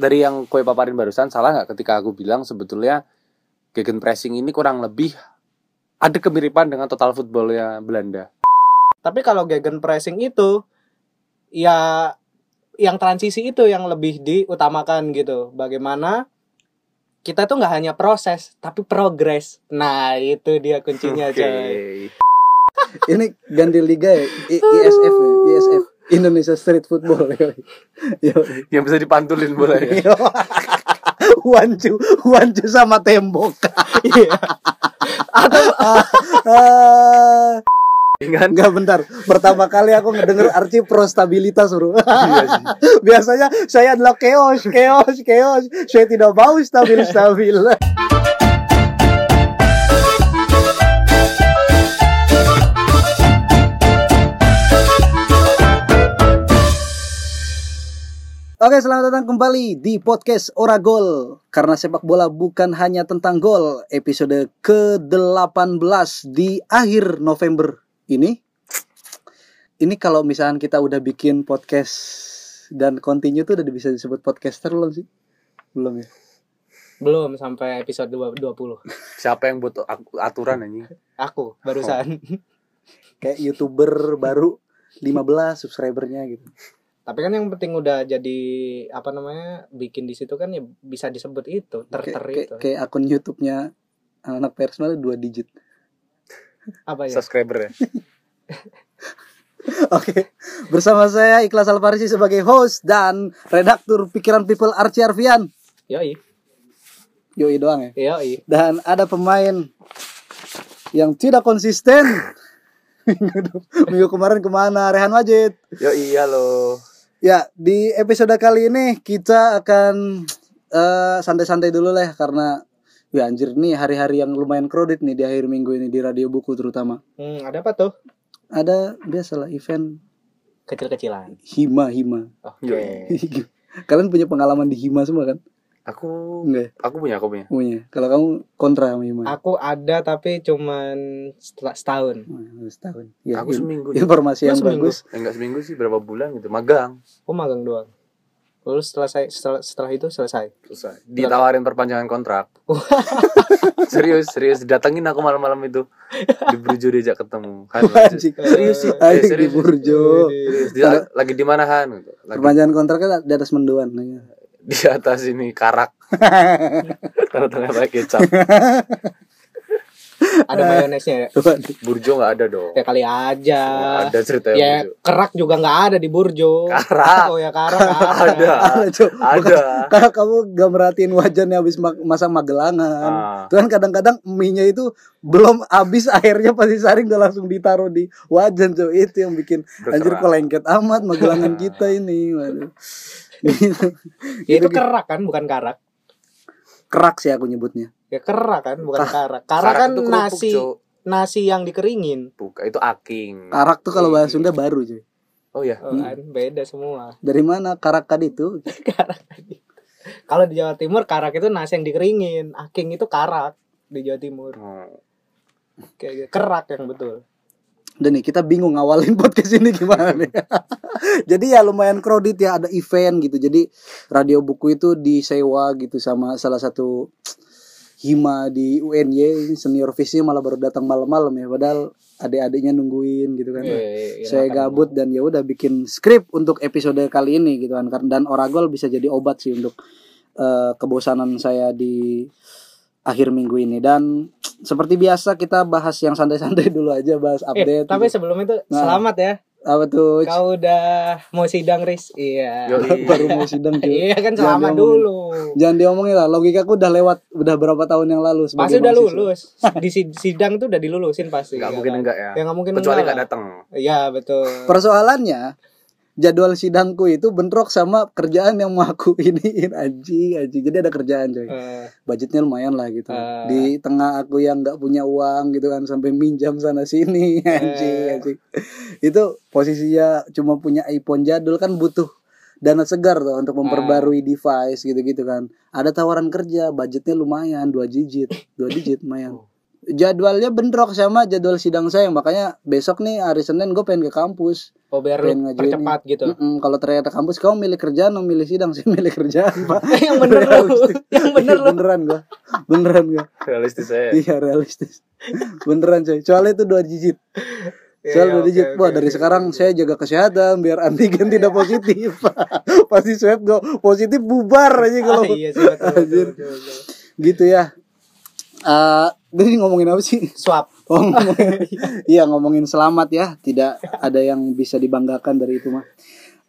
dari yang kue paparin barusan salah nggak ketika aku bilang sebetulnya gegen pressing ini kurang lebih ada kemiripan dengan total footballnya Belanda. Tapi kalau gegen pressing itu ya yang transisi itu yang lebih diutamakan gitu. Bagaimana kita tuh nggak hanya proses tapi progres. Nah, itu dia kuncinya, Oke. coy. Ini ganti liga ya, I- ISF ya, ISF. Indonesia Street Football ya. Yo. Yang bisa dipantulin bolanya. Yo. Wancu, wancu sama tembok. Iya. Atau Ah, Dengan Enggak bentar. Pertama kali aku ngedenger arti pro stabilitas, Bro. Iya sih. Biasanya saya adalah chaos, chaos, chaos. Saya tidak mau stabil-stabil. Oke, selamat datang kembali di podcast Oragol. Karena sepak bola bukan hanya tentang gol. Episode ke-18 di akhir November ini. Ini kalau misalkan kita udah bikin podcast dan continue tuh udah bisa disebut podcaster belum sih? Belum ya? belum sampai episode 20. siapa yang buat ak- aturan anjing? Aku barusan. Kayak YouTuber baru 15 subscribernya gitu. Tapi kan yang penting udah jadi apa namanya bikin di situ kan ya bisa disebut itu terter kayak, itu. kayak akun YouTube-nya anak personal dua digit. Apa ya? Subscriber ya. Oke, bersama saya Ikhlas Alfarisi sebagai host dan redaktur Pikiran People Archie Arfian. Yoi, Yoi doang ya. yoi. Dan ada pemain yang tidak konsisten. Minggu kemarin ke mana? Rehan Wajid. Yo iya loh. Ya, di episode kali ini kita akan eh, santai-santai dulu lah karena ya anjir nih hari-hari yang lumayan crowded nih di akhir minggu ini di radio buku terutama. Hmm, ada apa tuh? Ada biasalah event Kecil-kecilan. hima hima. Oke. Yoi. Kalian punya pengalaman di hima semua kan? Aku Enggak. ya? aku punya, aku punya. Punya. Kalau kamu kontra sama hima. Aku ada tapi cuman setelah setahun. Oh, setahun. Ya, aku in- seminggu. informasi yang seminggu? bagus. Eh, enggak seminggu sih, berapa bulan gitu. Magang. Aku magang doang. Terus setelah saya setelah, setelah itu selesai. Selesai. Ditawarin perpanjangan kontrak. serius, serius. Datengin aku malam-malam itu. Di Burjo diajak ketemu. Anjing. serius sih. Eh, Anjing di serius. Burjo. Serius. Dia lagi di mana Han? Lagi Perpanjangan kontraknya di atas menduan. Di atas ini karak. Karena tengah pakai kecap. Ada mayonesnya ya? Burjo nggak ada dong. Ya kali aja. Ada cerita Ya Burjo. kerak juga nggak ada di Burjo. Karak. Oh ya karak ada. Ada. Ada. Kalau kamu gak merhatiin wajannya habis ma- masang magelangan. Ah. Itu kan kadang-kadang mie-nya itu belum habis airnya pasti saring udah langsung ditaruh di wajan Cok. Itu yang bikin anjir Berkerak. kok lengket amat magelangan kita ini. Waduh. Itu kerak kan bukan karak. Kerak sih aku nyebutnya. Ya kerak kan bukan karak. Karak Karak kan kerupuk, nasi Cok. nasi yang dikeringin. Bukan, itu aking. Karak tuh kalau bahasa Sunda baru cuy. Oh ya. Oh, kan beda semua. Dari mana karak tadi itu? karak tadi. Kalau di Jawa Timur karak itu nasi yang dikeringin, aking itu karak di Jawa Timur. Oh. Kayak gitu. kerak yang betul. Dan nih kita bingung ngawalin podcast ini gimana nih. Jadi ya lumayan crowded ya ada event gitu. Jadi radio buku itu disewa gitu sama salah satu hima di UNY senior visnya malah baru datang malam-malam ya padahal adik-adiknya nungguin gitu kan. Iya, iya, Saya gabut dan ya udah bikin skrip untuk episode kali ini gitu kan. dan Oragol bisa jadi obat sih untuk eh, kebosanan saya di akhir minggu ini dan seperti biasa kita bahas yang santai-santai dulu aja bahas Eh, update. tapi gitu. sebelum itu Nah. selamat ya. apa tuh? Kau udah mau sidang Riz? Iya. Yoi. baru mau sidang cuy. Iya kan Jangan selamat diomongin. dulu. Jangan diomongin lah, logikaku udah lewat udah berapa tahun yang lalu Pasti udah mahasiswa. lulus. Di sid- sidang tuh udah dilulusin pasti. Nggak ya mungkin kan? enggak ya. Ya nggak mungkin Kecuali enggak nggak lah. datang. Iya betul. Persoalannya jadwal sidangku itu bentrok sama kerjaan yang mau aku iniin anjing anjing. Jadi ada kerjaan coy. Eh, Budgetnya lumayan lah gitu. Ah. Di tengah aku yang nggak punya uang gitu kan sampai minjam sana sini anjing Eh. anjing. Itu posisinya cuma punya iPhone jadul kan butuh dana segar tuh untuk memperbarui device gitu-gitu kan. Ada tawaran kerja, budgetnya lumayan, dua digit, dua digit lumayan. Jadwalnya bentrok sama jadwal sidang saya. Makanya besok nih hari Senin gue pengen ke kampus. Oh biar Pengen ngajuin percepat gitu. Mm-mm, kalau ternyata kampus kamu milih kerjaan atau milih sidang saya milih kerjaan pak yang bener lu, yang bener lu. beneran gua. Beneran gua. Realistis saya. Iya realistis. Beneran coy. Soalnya itu dua digit. Iya, soal dua oke, digit. oke, wah dari oke. sekarang saya jaga kesehatan biar antigen tidak positif. Pasti swab gua positif bubar aja kalau Ah, iya sih betul, betul, betul, betul. gitu ya Eh, tadi ngomongin apa sih Swap. Oh, ngomongin, iya ngomongin selamat ya, tidak ada yang bisa dibanggakan dari itu mah.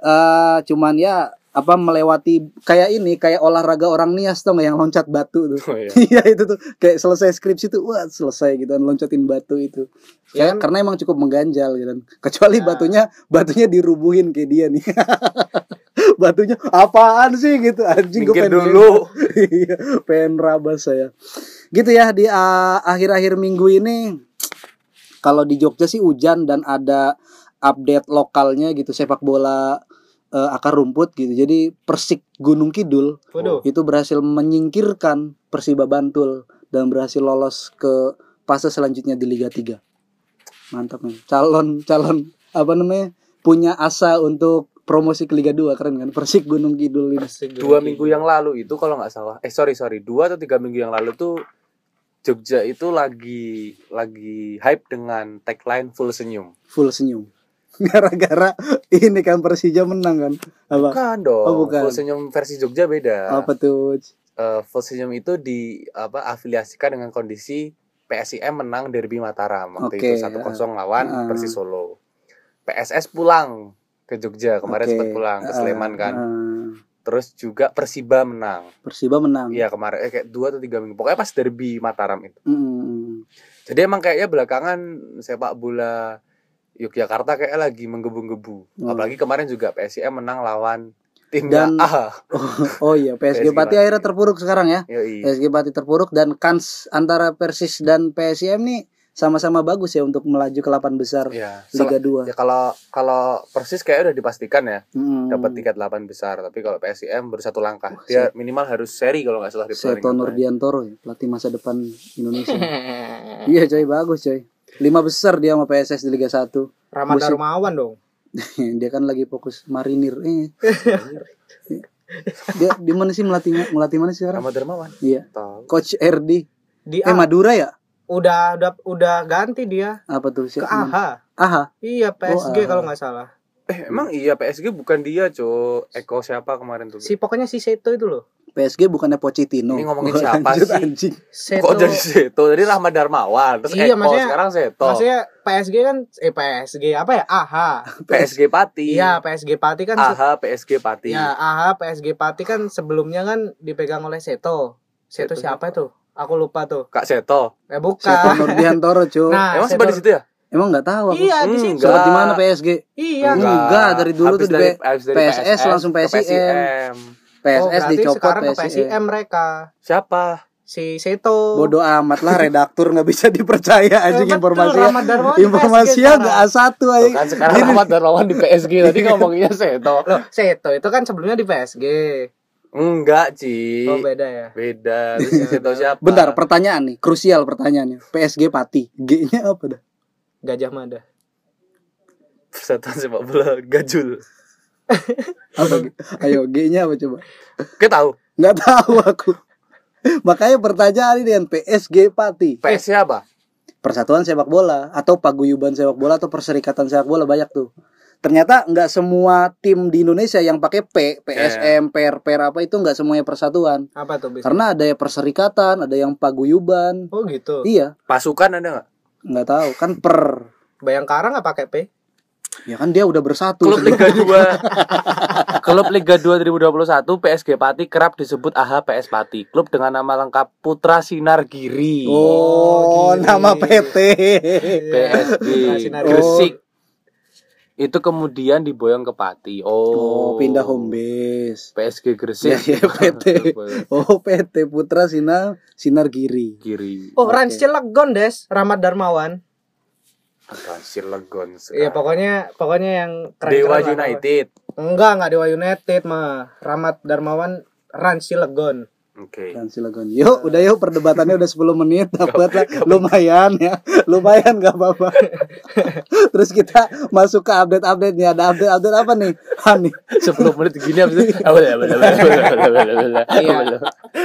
Eh cuman ya apa melewati kayak ini kayak olahraga orang nias tuh yang loncat batu tuh. oh, iya. Iya itu tuh kayak selesai skripsi tuh wah selesai gitu kan loncatin batu itu. Ya kan? karena emang cukup mengganjal gitu kan. Kecuali Ya. batunya batunya dirubuhin kayak dia nih. batunya apaan sih gitu anjing Minggir pengen dulu. Iya, pengen rabas saya. Gitu ya di ah, akhir-akhir minggu ini kalau di Jogja sih hujan dan ada update lokalnya gitu sepak bola eh, akar rumput gitu. Jadi Persik Gunung Kidul Waduh. itu berhasil menyingkirkan Persiba Bantul dan berhasil lolos ke fase selanjutnya di Liga 3. Mantap nih. Calon calon apa namanya? punya asa untuk promosi ke Liga 2 keren kan? Persik Gunung Kidul ini. dua minggu yang lalu itu kalau nggak salah. Eh sorry sorry. Dua atau tiga minggu yang lalu tuh Jogja itu lagi lagi hype dengan tagline full senyum. Full senyum. Gara-gara ini kan Persija menang kan? Apa? Bukan dong. Oh, bukan. full senyum versi Jogja beda. Apa tuh Eh, full senyum itu di apa afiliasikan dengan kondisi PSIM menang derby Mataram waktu Oke, itu satu kosong lawan ah. Persis Solo. PSS pulang ke Jogja kemarin Oke, sempat pulang ke Sleman kan. Ah, terus juga Persiba menang. Persiba menang. Iya kemarin eh, kayak dua atau tiga minggu. Pokoknya pas derby Mataram itu. Mm, Jadi emang kayaknya belakangan sepak bola Yogyakarta kayak lagi menggebu-gebu. Hmm. Apalagi kemarin juga PSIM menang lawan tim Dan- A. oh, oh iya PSG, PSG Pati akhirnya terpuruk sekarang ya. Yoi. PSG Pati terpuruk dan kans antara Persis dan PSIM nih sama-sama bagus ya untuk melaju ke 8 besar Iya. Sel- Liga 2 Ya kalau kalau Persis kayak udah dipastikan ya Mm. dapat tiket 8 besar, tapi kalau PSIM baru satu langkah. Wah, Dia minimal harus seri kalau nggak salah di Seto. Nurdiantoro ya, pelatih masa depan Indonesia iya coy bagus coy lima besar dia sama PSS di Liga 1 Ramadan Musim- Rumawan dong. dia kan lagi fokus marinir eh. dia di mana sih melatih melatih mana sih sekarang Sama Dermawan. iya Tahu. coach RD Di eh A. Madura ya udah udah udah ganti dia apa tuh ke siapa AHA. Aha Iya PSG AHA. kalau nggak salah. Eh, emang iya PSG bukan dia, Cok. Eko siapa kemarin tuh? Si pokoknya si Seto itu loh. PSG bukannya Pochettino Ini ngomongin siapa lanjut, sih? anjing Seto. Kok jadi Seto? Tadi Rahmat Darmawan, terus Iya, Eko, maksudnya- sekarang Seto. Maksudnya PSG kan eh PSG apa ya? AHA. PSG Pati. Iya, PSG Pati kan AHA PSG Pati. Ya, AHA PSG Pati kan sebelumnya kan dipegang oleh Seto. Seto Seto siapa itu? Aku lupa tuh. Kak Seto. Eh Seto bukan. Nurdiantoro cuy Nah, Emang Seto- sempat di situ ya? emang nggak tahu aku Iya, di situ. Enggak. sempat di mana PSG Iya. Enggak. dari dulu Habis tuh di dari, P- habis dari PSS langsung ke PSIM. Oh, PSS berarti dicopot sekarang ke PSIM PSIM mereka. Siapa? Si Seto. bodoh amat lah redaktur nggak bisa dipercaya anjing Darmawan di informasinya PSG nggak A1 Tuh anjing kan sekarang Gini. Rahmat Darmawan di PSG tadi ngomonginnya Seto. Loh, Seto itu kan sebelumnya di PSG. Enggak, Ci. Oh, beda ya. Beda. Seto siapa? bentar pertanyaan nih krusial pertanyaannya PSG Pati G-nya apa dah Gajah Mada. Persatuan sepak bola Gajul. apa ayo G-nya apa coba Kita tahu. nggak tahu aku makanya pertanyaan ini dengan PSG Pati PS siapa? Persatuan Sepak Bola atau Paguyuban Sepak Bola atau Perserikatan Sepak Bola banyak tuh. Ternyata nggak semua tim di Indonesia yang pakai P, PSM, PER, PER apa itu nggak semuanya persatuan. Apa tuh bisa? Karena ada ya perserikatan, ada yang paguyuban. Oh gitu. Iya, Pasukan ada nggak? nggak tahu kan per. Bayangkara nggak pakai P? Ya kan dia udah bersatu. Klub Liga 2 Klub Liga 2 2021 PSG Pati kerap disebut AHA PS Pati Klub dengan nama lengkap Putra Sinar Giri Oh, gini. nama PT. PSG Putra Sinar Giri. Gresik Itu kemudian diboyong ke Pati Oh, Oh, pindah home base. PSG Gresik Ya, ya, PT. Oh, PT Putra Sinar Sinar Giri. Giri Oh, Oke. Rans Cilegon des, Rahmat Darmawan. Cilegon Iya, pokoknya pokoknya yang keren Dewa United Enggak, enggak Dewa United mah. Rahmat Darmawan Rans Cilegon. Oke. dan Cilegon. Yuk, udah yuk perdebatannya udah 10 menit dapat lah. Lumayan ya. Lumayan gak apa-apa. Terus kita masuk ke update-update nih. Ada update-update apa nih? Hani. 10 menit gini habis itu. Ah, boleh, boleh, boleh, boleh, boleh, boleh, boleh. Iya. Boleh.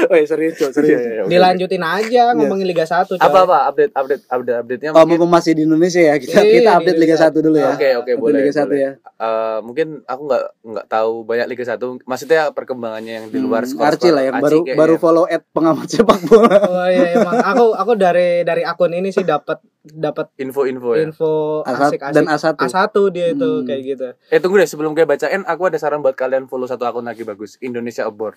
Oh, serius, Cok, serius. Iya, iya, oke. Dilanjutin aja ngomongin Liga 1 coy. Apa apa update update update update-nya Oh, mungkin mumpung masih di Indonesia ya. Kita Iya, kita update Liga Liga 1 dulu ya. Oke oke boleh. Liga 1 boleh. ya. Eh, mungkin aku nggak nggak tahu banyak Liga 1 Maksudnya perkembangannya yang di luar Hmm, skor. Archie lah yang baru baru follow at pengamat sepak bola. Oh iya emang aku aku dari dari akun ini sih dapat dapat info-info ya. info Asat- asik-asik. dan A1. A1 dia itu Hmm. kayak gitu. Eh tunggu deh sebelum kayak bacain aku ada saran buat kalian follow satu akun lagi bagus Indonesia Aboard.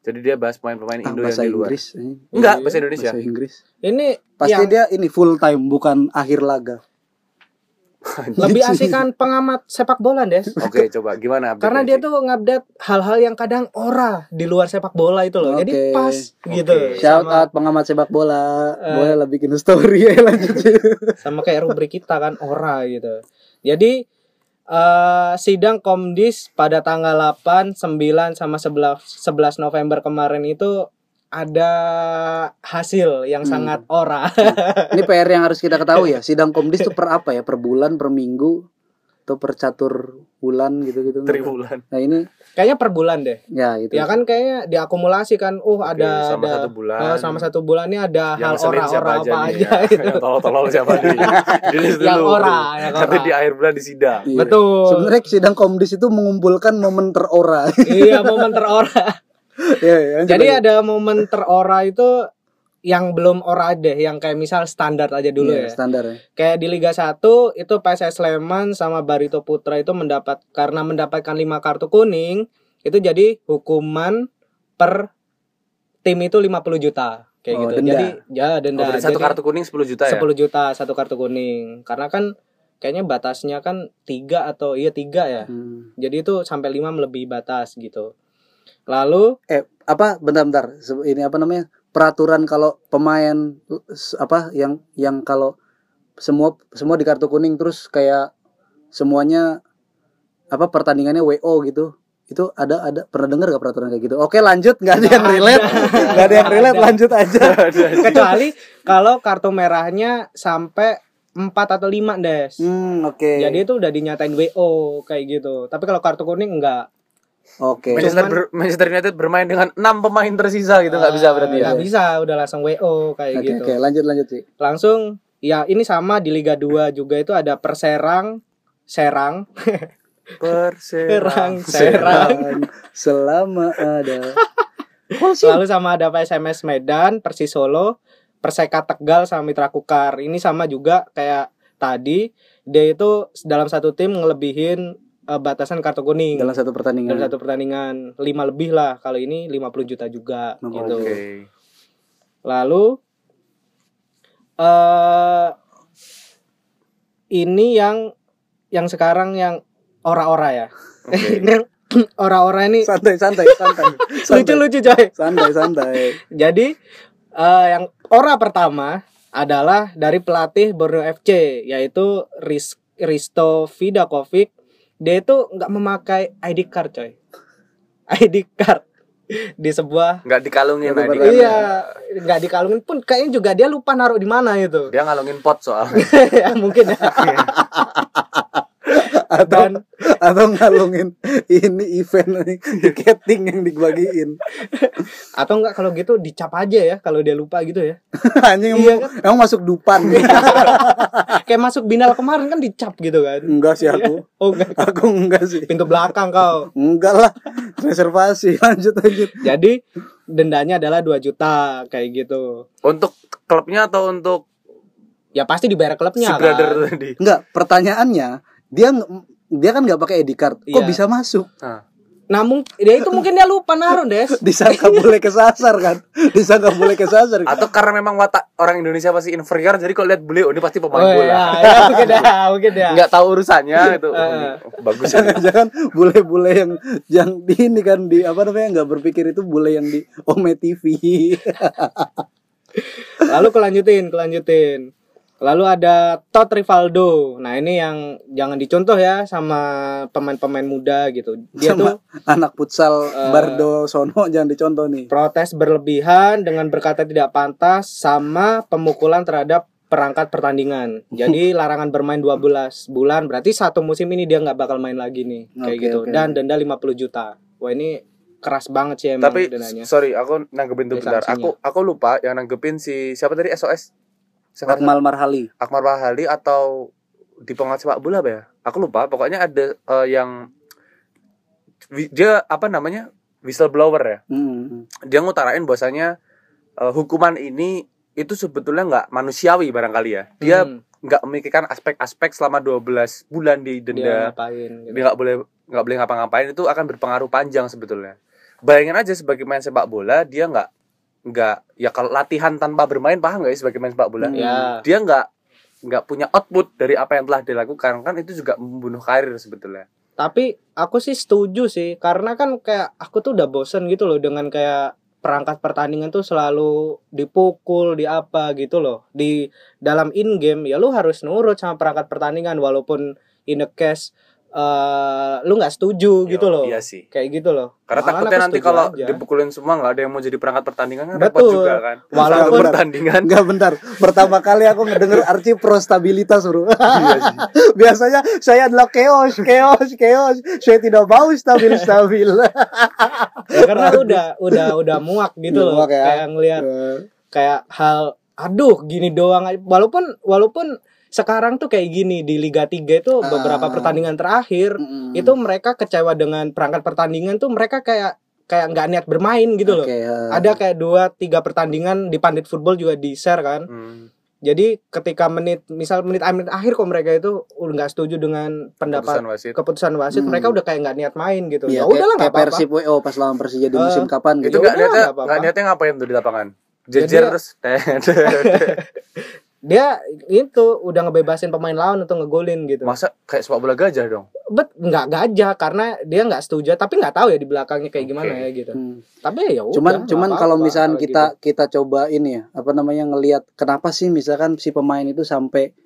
Jadi dia bahas pemain-pemain Ah, Indo yang bahasa di luar. Inggris. eh. Enggak, Iya, bahasa Indonesia. Bahasa Inggris. Ini Pasti yang dia ini full time bukan akhir laga. Lebih asik kan pengamat sepak bola Des. Oke, coba gimana update Karena dia tuh ngupdate hal-hal yang kadang ora di luar sepak bola itu loh. Jadi Oke. pas gitu. Shout Sama, out pengamat sepak bola. Eh. Boleh lah bikin story ya lanjut. sama kayak rubrik kita kan ora gitu. Jadi eh sidang Komdis pada tanggal 8, 9 sama 11 11 November kemarin itu ada hasil yang Hmm. sangat ora. Ini PR yang harus kita ketahui ya. Sidang komdis itu per apa ya? Per bulan, per minggu, atau per catur bulan gitu-gitu. tribulan. Nah ini Kayaknya per bulan deh. ya itu. Ya kan kayaknya diakumulasi kan. Oh, Oke, ada sama ada satu bulan. Oh, sama satu bulan ini ada hal Yang siapa ora-ora aja apa aja ya? gitu. Yang tolol-tolol siapa nih? Di list Yang ora, yang Nanti ora. di akhir bulan di sidang. Iya. Betul. Sebenarnya sidang komdis itu mengumpulkan momen terora. iya, momen terora. Ya, ya, lanjut, Jadi ada momen terora itu yang belum ora deh, yang kayak misal standar aja dulu Iya, ya. standar ya. Kayak di Liga 1 itu PSS Sleman sama Barito Putra itu mendapat karena mendapatkan 5 kartu kuning, itu jadi hukuman per tim itu 50 juta kayak Oh, gitu. denda. Jadi ya denda. Oh, satu Jadi kartu kuning 10 juta ya? 10 juta satu kartu kuning. Karena kan kayaknya batasnya kan tiga atau iya tiga ya. Hmm. Jadi itu sampai 5 melebihi batas gitu. Lalu Eh, apa bentar-bentar. Ini apa namanya? Peraturan kalau pemain apa yang yang kalau semua semua di kartu kuning terus kayak semuanya apa pertandingannya WO gitu. Itu ada ada pernah dengar gak peraturan kayak gitu? Oke, lanjut, nggak ada yang relate. ada. Nggak ada yang relate, lanjut aja. kecuali kalau kartu merahnya sampai 4 atau 5 des. Hmm, oke. Jadi itu udah dinyatain WO kayak gitu. Tapi kalau kartu kuning enggak. Oke. Manchester, Cuman- ber- Manchester United bermain dengan 6 pemain tersisa gitu nggak bisa berarti ya. Enggak bisa, udah langsung WO kayak Oke, gitu. oke, lanjut lanjut sih. Langsung ya ini sama di Liga 2 juga itu ada Perserang, Serang, Perserang, Serang. Selama ada Lalu sama ada PSMS Medan, Persis Solo, Perseka Tegal sama Mitra Kukar. Ini sama juga kayak tadi dia itu dalam satu tim ngelebihin eh, batasan kartu kuning. dalam satu pertandingan. dalam satu pertandingan 5 lebih lah kalau ini 50 juta juga Oke. gitu. Oke. Lalu eh ini yang yang sekarang yang ora-ora ya. Ini ora-ora ini Santai, santai, santai. lucu-lucu coy. Santai, santai. Jadi eh, yang ora pertama adalah dari pelatih Borneo FC yaitu Ris Risto Vidakovic. Dia itu nggak memakai ID card coy. ID card di sebuah Nggak dikalungin ID card. iya nggak dikalungin pun kayaknya juga dia lupa naruh di mana itu Dia ngalungin pot soalnya. ya mungkin ya. Atau dan atau ngalungin ini event nih, tiketing yang dibagiin. atau enggak kalau gitu dicap aja ya kalau dia lupa gitu ya Anjing Iya emang, emang masuk dupan. kayak masuk binal kemarin kan dicap gitu kan enggak sih aku. oh enggak Aku enggak sih. pintu belakang kau Enggak lah. Reservasi. Lanjut lanjut. jadi dendanya adalah 2 juta kayak gitu Untuk klubnya atau untuk ya pasti dibayar si klubnya brother kan tadi? Enggak, pertanyaannya dia dia kan nggak pakai ID card. Kok Iya. bisa masuk? namun dia itu mungkin dia lupa naruh des Disangka boleh kesasar kan? Disangka boleh kesasar. Atau karena memang watak orang Indonesia pasti inferior jadi kalau lihat beli oh ini pasti oh pemain bola. ya, ya mungkin ya mungkin ya Nggak tahu urusannya itu. Oh, Eh. ini, oh, bagus ya. Jangan-jangan bule-bule yang yang di ini kan di apa namanya nggak berpikir itu bule yang di Ome TV. lalu kelanjutin kelanjutin Lalu ada Todd Rivaldo. Nah, ini yang jangan dicontoh ya sama pemain-pemain muda gitu. Dia Sama tuh anak futsal Eh, Bardo Sono jangan dicontoh nih. protes berlebihan dengan berkata tidak pantas sama pemukulan terhadap perangkat pertandingan. Jadi larangan bermain 12 bulan berarti satu musim ini dia nggak bakal main lagi nih kayak Oke, gitu. oke. Dan denda 50 juta. Wah, ini keras banget sih emang Tapi dendanya. sorry, aku nanggepin tuh Ya, bentar. Aku aku lupa yang nanggepin si siapa tadi SOS? Siapa Akmal Marhali. Akmal Wahali atau di pengawas sepak bola apa ya? Aku lupa. Pokoknya ada eh, yang dia apa namanya whistleblower ya. Hmm. Dia ngutarain bahwasanya eh, hukuman ini itu sebetulnya nggak manusiawi barangkali ya. Dia Hmm, nggak memikirkan aspek-aspek selama 12 bulan di dia denda. ngapain gitu. Dia nggak boleh nggak boleh ngapa-ngapain itu akan berpengaruh panjang sebetulnya. Bayangin aja sebagai main sepak bola dia nggak nggak ya kalau latihan tanpa bermain paham nggak ya sebagai main sepak bola? Hmm. Ya. dia nggak nggak punya output dari apa yang telah dilakukan kan itu juga membunuh karir sebetulnya Tapi aku sih setuju sih karena kan kayak aku tuh udah bosen gitu loh dengan kayak perangkat pertandingan tuh selalu dipukul di apa gitu loh di dalam in game ya lu harus nurut sama perangkat pertandingan walaupun in the case eh lu nggak setuju gitu Yo, loh iya sih kayak gitu loh karena Malahan takutnya aku nanti kalau aja. dipukulin semua nggak ada yang mau jadi perangkat pertandingan kan Betul. repot juga kan Walaupun- pertandingan Enggak bentar. Pertama kali aku ngedenger arti pro stabilitas, Bro. iya sih Biasanya saya adalah chaos, chaos, chaos. Saya tidak mau stabil-stabil. Ya, karena udah udah udah muak gitu Udah loh muak ya. kayak ngelihat kayak hal aduh gini doang walaupun walaupun sekarang tuh kayak gini di Liga 3 itu beberapa Ah. pertandingan terakhir Mm. itu mereka kecewa dengan perangkat pertandingan tuh mereka kayak kayak nggak niat bermain gitu loh. Ya. Ada kayak dua tiga pertandingan di Pandit Football juga di share kan. Hmm. Jadi ketika menit misal menit menit akhir kok mereka itu udah nggak setuju dengan pendapat Keputusan wasit keputusan wasit, Hmm. mereka udah kayak nggak niat main gitu. Iya, ya udahlah kayak, nggak apa-apa. Persib WO pas lawan Persija di musim kapan itu gitu. nggak udah, niatnya nggak nggak niatnya ngapain tuh di lapangan Jadi jejer ya- terus Dia itu udah ngebebasin pemain lawan untuk ngegolin gitu. masa kayak sepak bola gajah dong Bet nggak gajah karena dia nggak setuju, tapi nggak tahu ya di belakangnya kayak gimana Oke. ya gitu. Hmm. Tapi ya udah. Cuman cuman kalau misalkan kalau kita gitu. kita coba ini ya, apa namanya ngelihat kenapa sih misalkan si pemain itu sampai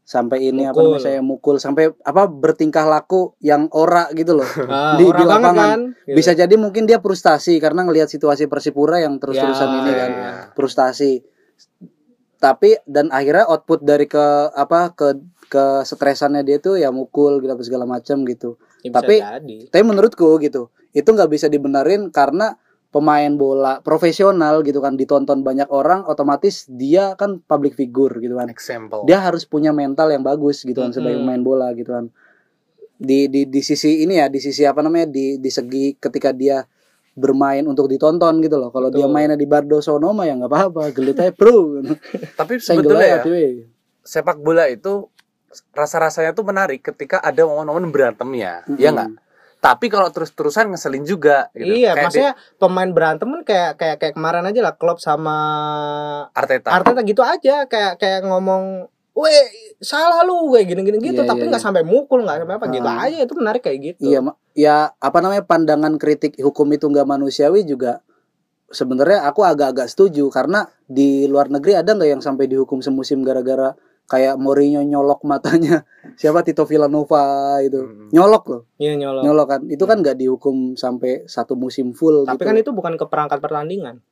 sampai ini apa Mukul. namanya saya mukul sampai apa bertingkah laku yang ora gitu loh. Ah, di- di banget lapangan. kan. gitu. Bisa jadi mungkin dia frustasi karena ngelihat situasi Persipura yang terus-terusan Ya, ini kan. ya. Frustasi. Tapi dan akhirnya output dari ke apa ke ke stresannya dia tuh ya mukul gitu apa segala macam gitu. Ya, tapi- jadi. Tapi menurutku gitu, itu nggak bisa dibenerin karena pemain bola profesional gitu kan ditonton banyak orang otomatis dia kan public figure gitu kan. example Dia harus punya mental yang bagus gitu kan sebagai Mm-mm. pemain bola gitu kan. Di di di sisi ini ya, di sisi apa namanya di di segi ketika dia bermain untuk ditonton gitu loh. Kalau dia mainnya di Bardo Sonoma ya nggak apa-apa, gelut aja bro. tapi sebetulnya ya sepak bola itu rasa-rasanya tuh menarik ketika ada momen-momen berantemnya Mm-mm. ya nggak tapi kalau terus-terusan ngeselin juga gitu. Iya, Kayak di maksudnya pemain berantem kan kayak kayak kayak kemarin aja lah Klopp sama Arteta Arteta gitu aja kayak kayak ngomong Weh, salah lu kayak gini-gini gitu, Iya, tapi iya, nggak sampai mukul, nggak sampai apa gitu Ah. aja. Itu menarik kayak gitu. Iya, ya apa namanya pandangan kritik hukum itu nggak manusiawi juga sebenarnya aku agak-agak setuju. Karena di luar negeri ada nggak yang sampai dihukum semusim gara-gara kayak Mourinho nyolok matanya? Siapa? Tito Villanova itu. Hmm. nyolok loh. Iya nyolong. nyolok kan? Itu kan nggak dihukum sampai satu musim full Tapi gitu kan itu bukan ke perangkat pertandingan.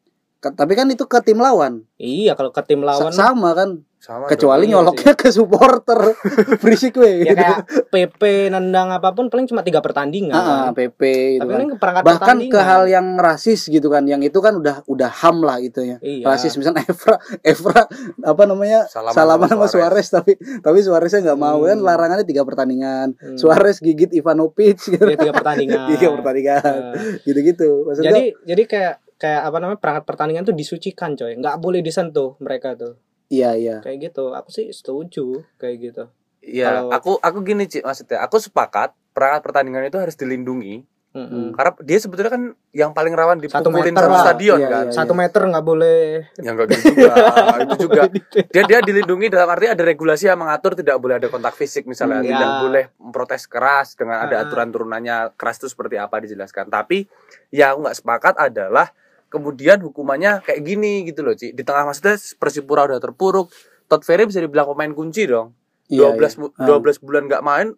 Tapi kan itu ke tim lawan Iya, kalau ke tim Sa- lawan sama kan sama kecuali iya nyoloknya ke supporter berisik weh ya gitu. kayak PP nendang apa pun paling cuma tiga pertandingan. Ah, ah, PP gitu Tapi kan. perangkat bahkan pertandingan. ke hal yang rasis gitu kan yang itu kan udah udah ham lah gitu ya Iya. rasis misalnya Evra Evra apa namanya Salaman salaman sama sama Suarez tapi tapi Suareznya nggak mau kan Hmm. larangannya tiga pertandingan Hmm. Suarez gigit Ivanovic gitu Iya, tiga pertandingan. tiga pertandingan Nah, gitu gitu maksudnya jadi jadi kayak kayak apa namanya perangkat pertandingan tuh disucikan coy nggak boleh disentuh mereka tuh iya iya kayak gitu aku sih setuju kayak gitu Iya, Kalau- aku aku gini Cik maksudnya. Aku sepakat perangkat pertandingan itu harus dilindungi Mm-mm. karena dia sebetulnya kan yang paling rawan Satu dipukulin meter satu lah. stadion Iya, kan. iya. satu meter nggak boleh Ya enggak gitu juga. itu juga dia dia dilindungi dalam arti ada regulasi yang mengatur tidak boleh ada kontak fisik misalnya, Hmm, tidak ya. boleh memprotes keras dengan ada Ah. aturan turunannya keras itu seperti apa dijelaskan. Tapi yang aku nggak sepakat adalah kemudian hukumannya kayak gini gitu loh, Ci. Di tengah maksudnya Persipura udah terpuruk, Todd Ferry bisa dibilang pemain kunci dong. Iya, 12 iya. bu- Ah. 12 bulan nggak main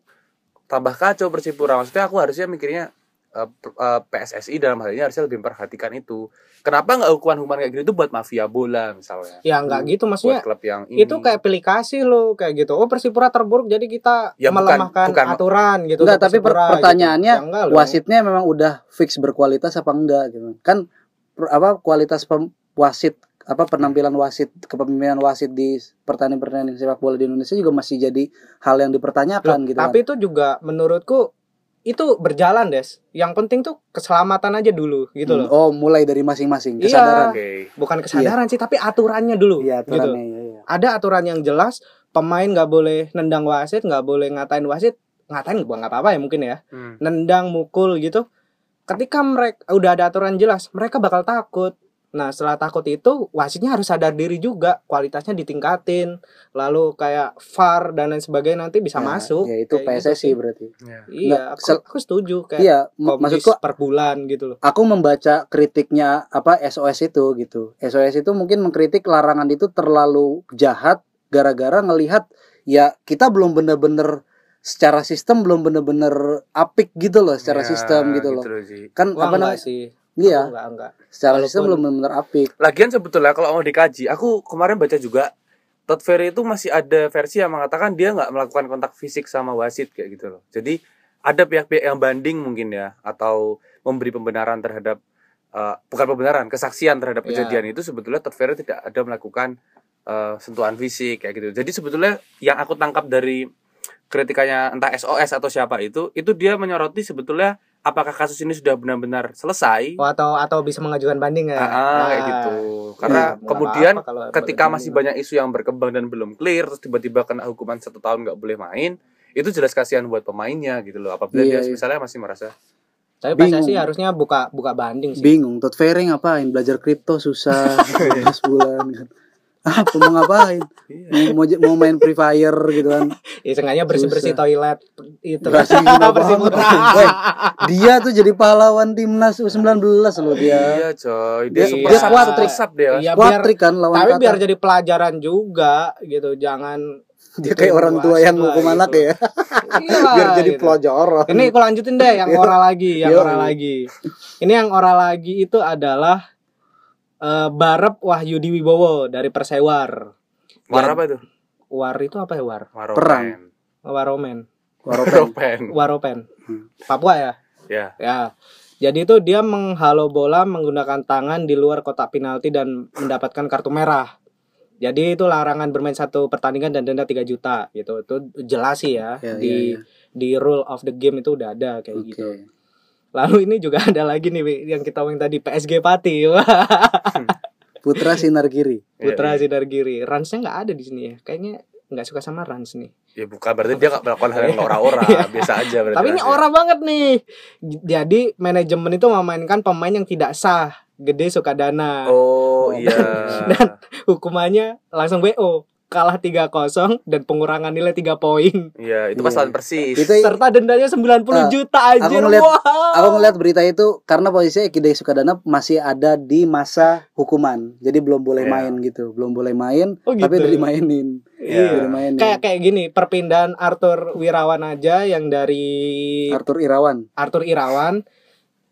tambah kacau Persipura. Maksudnya aku harusnya mikirnya eh, p- eh, PSSI dalam hal ini harusnya lebih memperhatikan itu. Kenapa nggak hukuman hukuman kayak gitu itu buat mafia bola misalnya? Ya nggak gitu maksudnya Buat klub yang ini. itu kayak pilih kasih lo kayak gitu. Oh Persipura terburuk jadi kita Ya, bukan- melemahkan bukan- aturan gitu. Enggak, tapi per- Persipura, pertanyaannya gitu. Ya, enggak loh. wasitnya memang udah fix berkualitas apa enggak gitu kan apa kualitas pem- wasit apa penampilan wasit kepemimpinan wasit di pertandingan pertandingan sepak bola di Indonesia juga masih jadi hal yang dipertanyakan Loh, gitu tapi itu juga menurutku itu berjalan des. Yang penting tuh keselamatan aja dulu kan. gitu Hmm, loh. oh mulai dari masing-masing Iya. kesadaran Oke. Bukan kesadaran sih, tapi aturannya dulu. iya gitu. aturannya iya, iya. Ada aturan yang jelas. Pemain nggak boleh nendang wasit, nggak boleh ngatain wasit. Ngatain gua nggak apa-apa ya mungkin ya. Hmm. Nendang, mukul gitu. Ketika mereka udah ada aturan jelas, mereka bakal takut. Nah, setelah takut itu wasitnya harus sadar diri juga, kualitasnya ditingkatin. Lalu kayak VAR dan lain sebagainya nanti bisa Nah, masuk. ya itu Kayak gitu PSSI sih. berarti Ya. Iya, Nggak, aku, sel- aku setuju kayak iya maksudku per bulan gitu loh. aku membaca kritiknya apa SOS itu gitu. SOS itu mungkin mengkritik larangan itu terlalu jahat gara-gara ngelihat ya kita belum bener-bener secara sistem belum bener-bener apik gitu loh secara Ya, sistem gitu loh. sih. Kan Wah, apa enggak namanya? sih. Iya, enggak, enggak. secara Walaupun- sistem belum bener-bener apik. Lagian sebetulnya kalau mau dikaji, aku kemarin baca juga Todd Ferry itu masih ada versi yang mengatakan dia nggak melakukan kontak fisik sama wasit kayak gitu loh. Jadi ada pihak-pihak yang banding mungkin ya atau memberi pembenaran terhadap eh, bukan pembenaran, kesaksian terhadap Iya. kejadian itu sebetulnya Todd Ferry tidak ada melakukan eh, sentuhan fisik kayak gitu. Jadi sebetulnya yang aku tangkap dari kritikanya entah SOS atau siapa itu, itu dia menyoroti sebetulnya apakah kasus ini sudah benar-benar selesai Oh, atau atau bisa mengajukan banding ya. Ah, ah, kayak Nah, gitu. Karena iya, kemudian apa-apa kalau ketika banding. masih banyak isu yang berkembang dan belum clear, terus tiba-tiba kena hukuman satu tahun nggak boleh main, itu jelas kasihan buat pemainnya gitu loh. Apabila Iya, dia iya. misalnya masih merasa Tapi Bingung. PSSI harusnya buka buka banding sih. Bingung, Todd Ferry ngapain? Belajar kripto susah 12 bulan. Apa mau ngapain? Iya. Mau, mau, mau main Free Fire gitu kan. Ya, sengaja bersih-bersih Susah. toilet itu. Bersih Bersih Dia tuh jadi pahlawan timnas U19 loh dia. Iya, coy. Dia Dia- super dia kuat, Trik. dia. Iya, biar trick kan lawan tapi Qatar. biar jadi pelajaran juga gitu. Jangan dia kayak orang tua yang gitu. anak ya. Iya, biar jadi gitu. pelajaran. Ini aku lanjutin deh yang Iya. ora lagi, yang ora lagi. Ini yang ora lagi itu adalah eh Barep Wahyudi Wibowo dari Persewar. War Ya. apa itu? War itu apa ya War? Waropen. Perang. Waromen. Waropen. Waropen. Waropen. Hmm. Papua ya? Ya. Ya. Jadi itu dia menghalau bola menggunakan tangan di luar kotak penalti dan mendapatkan kartu merah. Jadi itu larangan bermain satu pertandingan dan denda 3 juta gitu. Itu jelas sih ya, Ya, di ya, ya. di rule of the game itu udah ada kayak Oke. gitu. Lalu ini juga ada lagi nih yang kita omongin tadi PSG Pati. Wah, Putra Sinar Kiri. Putra Iya, iya. Sidargiri. Ransnya nggak ada di sini ya. Kayaknya nggak suka sama Rans nih. Ya bukan berarti dia nggak melakukan hal yang ora-ora, biasa aja berarti. Tapi ini orang banget nih. Jadi manajemen itu memainkan pemain yang tidak sah. Gede Sukadana. Oh, iya. Dan- Hukumannya langsung WO. Kalah 3-0 dan pengurangan nilai 3 poin. Iya, itu pas Iya. lawan Persis. Itu Serta dendanya 90 Ah, juta anjir. ngeliat- Wah. Aku ngeliat berita itu karena posisinya Ekide Sukadana masih ada di masa hukuman. Jadi belum boleh Iya. main gitu. Belum boleh main, Oh, tapi gitu. udah dimainin. Iya. Dimainin. Kayak kayak gini, perpindahan Arthur Wirawan aja yang dari Arthur Irawan. Arthur Irawan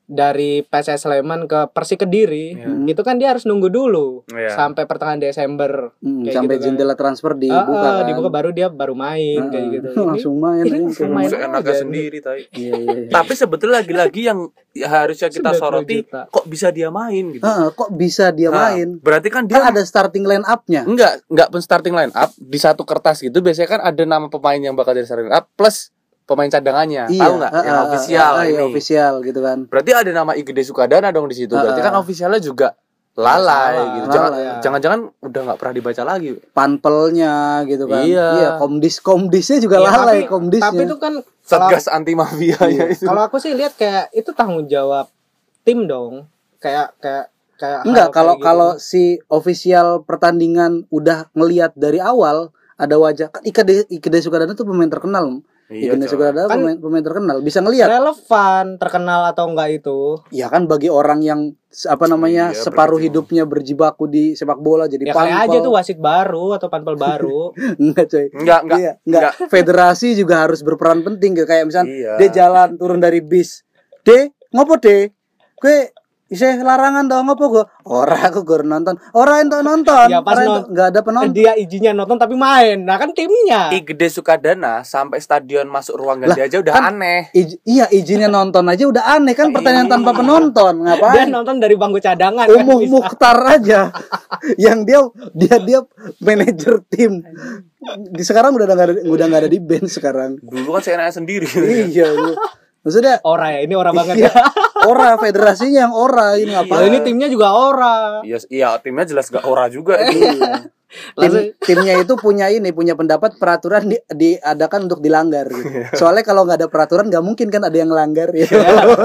dari PSS Sleman ke Persik Kediri. Iya. Itu kan dia harus nunggu dulu Iya. sampai pertengahan Desember. Hmm, Kayak sampai gitu kan. jendela transfer dibuka ah, kan. dibuka baru dia baru main kayak Ah, gitu. Ini Langsung main. langsung main. Aja. sendiri tai. Iya, iya, iya. Tapi sebetulnya lagi-lagi yang ya harusnya kita 90 soroti juta. kok bisa dia main gitu. Ah, kok bisa dia Nah, main? Berarti kan dia Kan ada starting line up-nya. enggak enggak pun starting line up di satu kertas gitu biasanya kan ada nama pemain yang bakal jadi starting line up plus pemain cadangannya. Tahu nggak? ah, yang official ah, ah, ini. iya, official gitu kan. Berarti ada nama Igede Sukadana dong di situ. Berarti Ah, kan officialnya juga lalai Salah. gitu. Jangan jangan-jangan udah nggak pernah dibaca lagi. Panpelnya gitu kan. Iya. komdis komdisnya juga Ya, lalai tapi, komdisnya. tapi itu kan kalau, Satgas anti mafia ya itu. kalau aku sih lihat kayak itu tanggung jawab tim dong. Kayak kayak kayak Enggak, kalau gitu. kalau si official pertandingan udah ngelihat dari awal ada wajah kan Ikede Ikede Sukadana tuh pemain terkenal. Iya, coy. Guardado Kan- pemain, pemain terkenal bisa ngelihat Relevan, terkenal atau enggak itu. ya kan bagi orang yang apa namanya Iya, separuh berarti hidupnya berjibaku di sepak bola jadi Ya kali pampel. aja tuh wasit baru atau panpel baru. enggak coy Enggak, enggak. Iya, enggak. Federasi juga harus berperan penting kayak misalnya Iya. dia jalan turun dari bis. De, ngopo de? Kue isih larangan dong ngopo gua? Ora aku gur nonton. Ora entuk nonton. Ya, pas Ora enggak ada penonton. Dia izinnya nonton tapi main. Nah kan timnya. I Gede Sukadana sampai stadion masuk ruang ganti Lah, aja udah kan- aneh. Ij- iya izinnya nonton aja udah aneh kan pertandingan tanpa penonton Dia ngapain? nonton dari bangku cadangan. kan Umuh bisa. Mukhtar aja yang dia dia dia manajer tim. Di sekarang udah nggak ada udah nggak ada di band sekarang. Dulu kan saya nanya sendiri. iya. Maksudnya Ora ya, ini ora banget iya, ya. ora federasinya yang ora ini Oh, ngapain? ini timnya juga ora. Iya, iya timnya jelas gak ora juga itu. Iya. Tim, timnya itu punya ini punya pendapat peraturan di, diadakan untuk dilanggar gitu. Soalnya kalau nggak ada peraturan nggak mungkin kan ada yang langgar ya.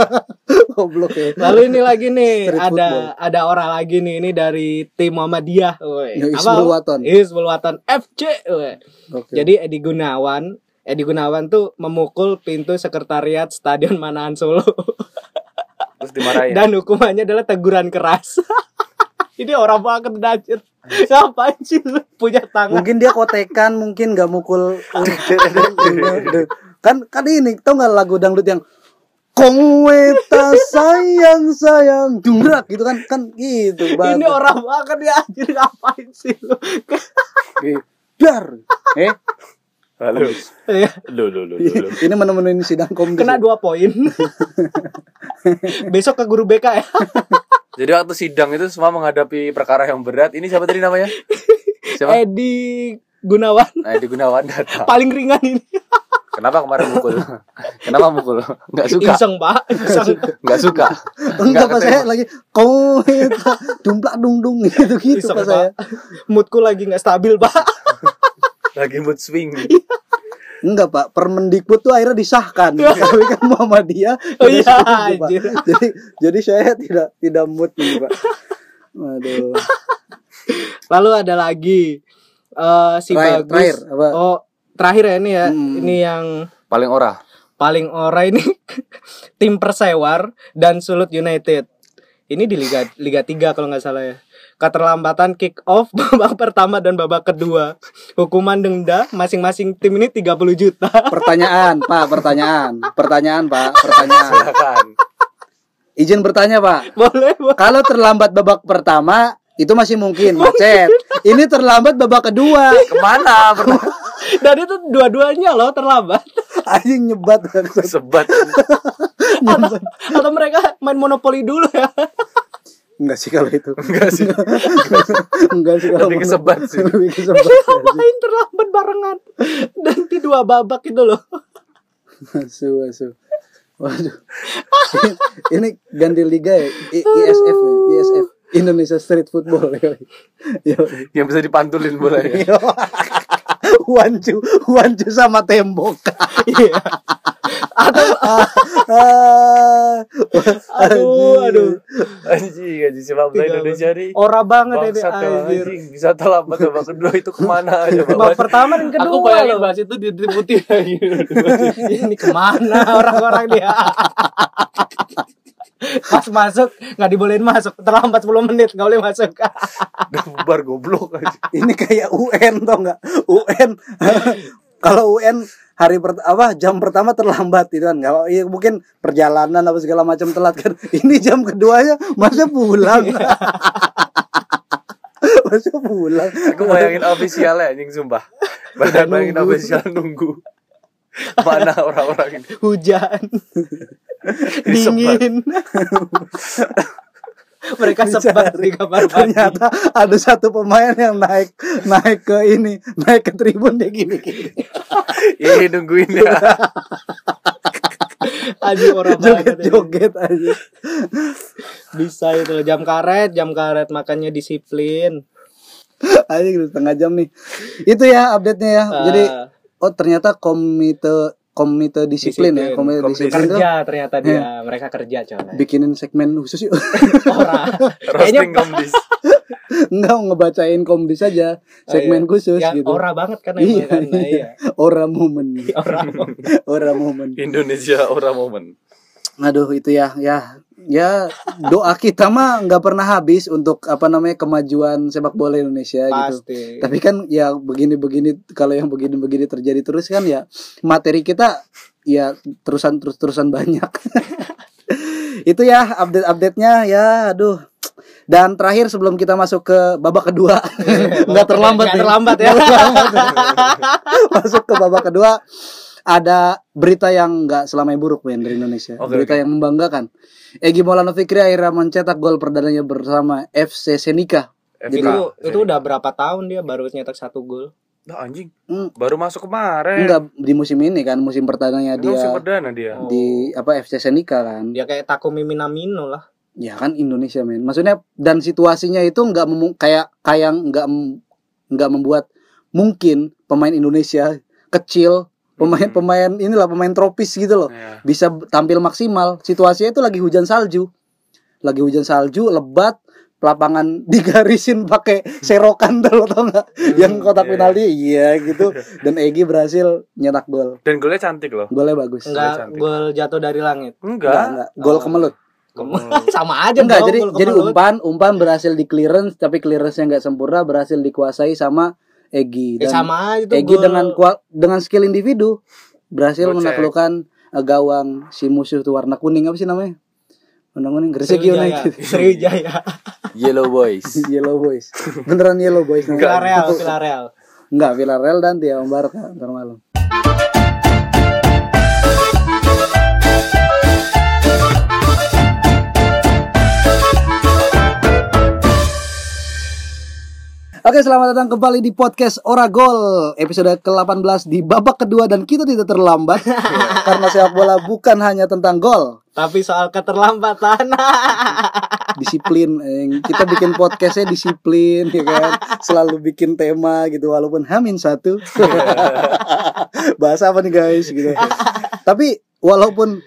Goblok ya. Lalu ini lagi nih Street ada football. ada orang lagi nih ini dari tim Muhammadiyah. Woi. Ya, Hizbul Waton. Hizbul Waton FC. Oke. Jadi Edi Gunawan, Edi Gunawan tuh memukul pintu sekretariat Stadion Manahan Solo Terus dimarahin. dan hukumannya adalah teguran keras. ini orang banget dajir. Ngapain sih lu punya tangan? mungkin dia kotekan, mungkin nggak mukul. kan kan ini tau nggak lagu dangdut yang Kongweta sayang sayang dungrak gitu kan kan gitu banget. Ini orang banget ya anjir ngapain sih lu? Dar. Eh, Halo. Ya, Lu lu lu lu. lu. ini menemuin sidang komdis. Kena dua poin. Besok ke guru BK ya. Jadi waktu sidang itu semua menghadapi perkara yang berat. Ini siapa tadi namanya? Siapa? Edi Gunawan Nah, di Gunawan datang. paling ringan ini. Kenapa kemarin mukul? Kenapa mukul? Enggak suka. Iseng, Pak. Iseng. Enggak suka. Enggak pas saya lagi Kongweta dumplak dung dung gitu gitu Iseng, pas saya. Pak. Moodku lagi nggak stabil, Pak. Lagi mood swing. Enggak pak, Permendikbud tuh akhirnya disahkan. Tapi kan Muhammadiyah Oh iya, setuju, Pak. anjir. Jadi jadi saya tidak tidak mood nih pak. Waduh. Lalu ada lagi eh si Terakhir, bagus. terakhir, apa? Oh, terakhir ya ini ya. Hmm. Ini yang Paling ora. paling ora ini tim Persewar dan Sulut United. Ini di Liga Liga 3 kalau nggak salah ya. Keterlambatan kick off babak pertama dan babak kedua. Hukuman denda masing-masing tim ini 30 juta. Pertanyaan, Pak, pertanyaan. Pertanyaan, Pak, pertanyaan. Silakan. Izin bertanya, Pak. Boleh, Pak. Kalau terlambat babak pertama itu masih mungkin macet. Ini terlambat babak kedua. Ke mana? Dan itu dua-duanya loh terlambat. Anjing nyebat. sebat. atau, atau mereka main monopoli dulu ya. Enggak sih kalau itu. Enggak sih. Enggak sih kalau Lebih kesebat sih. Lebih kesebat. Ngapain terlambat barengan? Dan di dua babak itu loh. Asu, asu. Waduh. Ini ganti liga ya? I- ISF ya? ISF. Indonesia Street Football ya. Yo. Yang bisa dipantulin bola ya. Wancu, wancu sama tembok. Iya. Atau aduh, aduh. Anjing, anjing sepak bola Indonesia nih. Ora banget ini anjir. anjing. Bisa terlambat babak kedua itu ke mana aja Babak pertama dan kedua Aku bayangin loh. bahas itu di putih lagi. Ini ke mana orang-orang dia? Pas masuk nggak dibolehin masuk terlambat 10 menit nggak boleh masuk. Bubar goblok aja. ini kayak UN tau nggak? UN kalau UN hari per, apa jam pertama terlambat itu kan nggak ya, mungkin perjalanan apa segala macam telat kan ini jam keduanya masa pulang masa pulang Aku bayangin ofisialnya anjing sumpah. Bayangin, ofisial nunggu. Mana orang-orang ini? Hujan, dingin. Mereka sebat di kamar mandi. ternyata ada satu pemain yang naik naik ke ini naik ke tribun dia gini gini Ini nungguin ya. Aduh orang joget joget aja Bisa itu jam karet, jam karet makannya disiplin. aja gitu setengah jam nih itu ya update nya ya jadi Ah. Oh ternyata komite komite disiplin, ya, Disiplin. komite Komite disiplin tuh kerja ternyata dia mereka kerja coy. Bikinin segmen khusus yuk. orang roasting komdis. Enggak ngebacain komdis aja, segmen khusus yang gitu. ora banget kan Iya, kan Nah, iya. Ora momen. orang Ora momen. Indonesia ora momen. Aduh itu ya, ya, ya doa kita mah nggak pernah habis untuk apa namanya kemajuan sepak bola Indonesia gitu. pasti Tapi kan ya begini-begini kalau yang begini-begini terjadi terus kan ya materi kita ya terusan terus terusan banyak. itu ya update update-nya ya aduh. Dan terakhir sebelum kita masuk ke babak kedua nggak terlambat Nggak nih. terlambat ya. Terlambat. masuk ke babak kedua ada berita yang nggak selamanya buruk men dari Indonesia. Oke, berita oke. yang membanggakan. Egi Maulana Fikri akhirnya mencetak gol perdananya bersama FC Senika. FK. itu itu udah berapa tahun dia baru nyetak satu gol Nah, anjing Hmm, baru masuk kemarin enggak di musim ini kan musim pertamanya Ini musim dia perdana dia Oh. di apa FC Senika kan. dia kayak Takumi Minamino lah Ya kan Indonesia men. Maksudnya dan situasinya itu nggak memu- kayak kayak nggak mem- nggak membuat mungkin pemain Indonesia kecil pemain-pemain inilah pemain tropis gitu loh Ya. bisa tampil maksimal. Situasinya itu lagi hujan salju. Lagi hujan salju, lebat, lapangan digarisin pakai serokan tuh lo tau nggak? Yang kotak iya. penalti iya gitu. Dan Egi berhasil nyetak gol. dan golnya cantik loh Golnya bagus. enggak cantik. gol jatuh dari langit Enggak, enggak enggak. Gol Oh. kemelut. sama aja Enggak, jadi jadi umpan umpan berhasil di clearance tapi clearance-nya enggak sempurna berhasil dikuasai sama Egi Eh, dan sama aja tuh Egi gol. dengan dengan skill individu berhasil Gocek. menaklukkan eh, gawang si musuh tuh warna kuning apa sih namanya? Warna kuning Gresik United. Sriwijaya Yellow Boys Yellow Boys. Beneran Yellow Boys namanya. Villarreal Villarreal Enggak, Villarreal dan dia Barca ntar malam. Oke, selamat datang kembali di podcast Oragol episode ke-18 di babak kedua dan kita tidak terlambat karena sepak bola bukan hanya tentang gol, tapi soal keterlambatan disiplin. eh, Kita bikin podcastnya disiplin, ya kan? Selalu bikin tema gitu, walaupun hamin satu. Bahasa apa nih guys, gitu. Tapi walaupun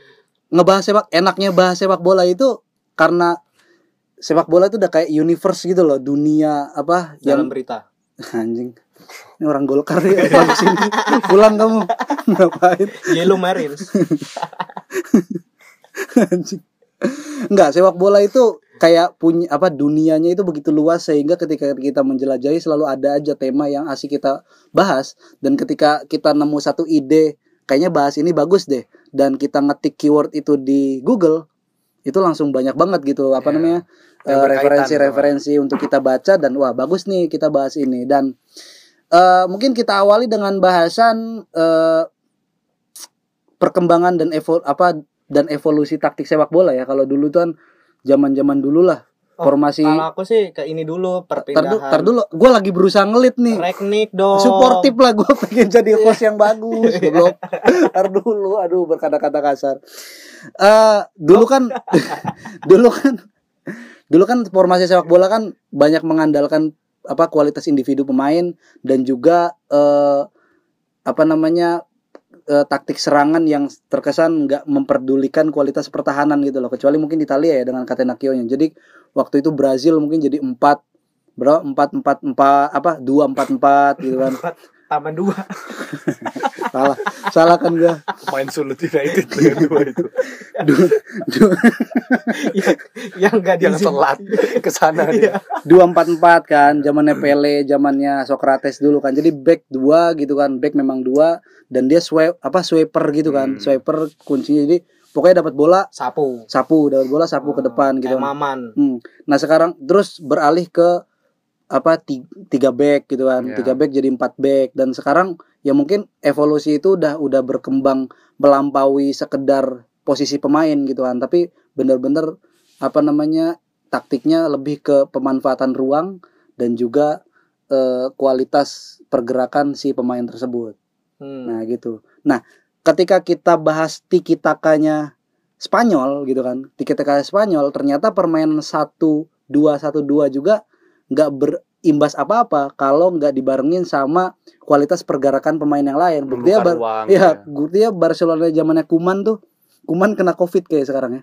ngebahas sepak, enaknya bahas sepak bola itu karena sepak bola itu udah kayak universe gitu loh, dunia apa dalam yang berita anjing. Ini orang Golkar ya, balik sini. Pulang kamu. Ngapain? Yellow Marines Anjing. Enggak, sepak bola itu kayak punya apa dunianya itu begitu luas sehingga ketika kita menjelajahi selalu ada aja tema yang asik kita bahas dan ketika kita nemu satu ide kayaknya bahas ini bagus deh dan kita ngetik keyword itu di Google itu langsung banyak banget gitu apa Iya. namanya Eh, referensi-referensi untuk kita baca dan wah bagus nih kita bahas ini. Dan eh, mungkin kita awali dengan bahasan eh, perkembangan dan evo apa dan evolusi taktik sepak bola ya. Kalau dulu tuh kan zaman-zaman dulu lah Oh, formasi kalau aku sih ke ini dulu perpindahan. tar dulu gue lagi berusaha ngelit nih. Reknik dong. Suportif lah gue pengen jadi host yang bagus goblok. Tar dulu aduh berkata-kata kasar. Eh dulu kan dulu kan dulu kan formasi sepak bola kan banyak mengandalkan apa kualitas individu pemain dan juga eh apa namanya eh, taktik serangan yang terkesan nggak memperdulikan kualitas pertahanan gitu loh. Kecuali mungkin Italia ya dengan Catenaccio-nya. Jadi waktu itu Brazil mungkin jadi empat berapa? Empat empat empat apa? Dua empat empat gitu kan. Taman dua salah salah kan gua Main Sulut United dengan dua itu. dua dua yang yang nggak Yang diizin. telat ke sana dia. dua empat empat kan zamannya Pele zamannya Socrates dulu kan jadi back dua gitu kan back memang dua dan dia swipe apa swiper gitu kan Hmm. swiper kuncinya jadi pokoknya dapat bola sapu sapu dapat bola sapu ke depan gitu kayak kan. maman Hmm. Nah sekarang terus beralih ke apa ti- tiga back gitu kan Iya. tiga back jadi empat back dan sekarang ya mungkin evolusi itu udah udah berkembang melampaui sekedar posisi pemain gitu kan tapi bener-bener apa namanya taktiknya lebih ke pemanfaatan ruang dan juga eh, kualitas pergerakan si pemain tersebut Hmm. Nah gitu. Nah ketika kita bahas tiki takanya Spanyol gitu kan, tiki taka Spanyol ternyata permainan satu dua satu dua juga nggak ber imbas apa-apa kalau nggak dibarengin sama kualitas pergerakan pemain yang lain. Buktinya Membuka Bar- ruang, Iya, ya. buktinya Barcelona zamannya Kuman tuh Kuman kena Covid kayak sekarang ya.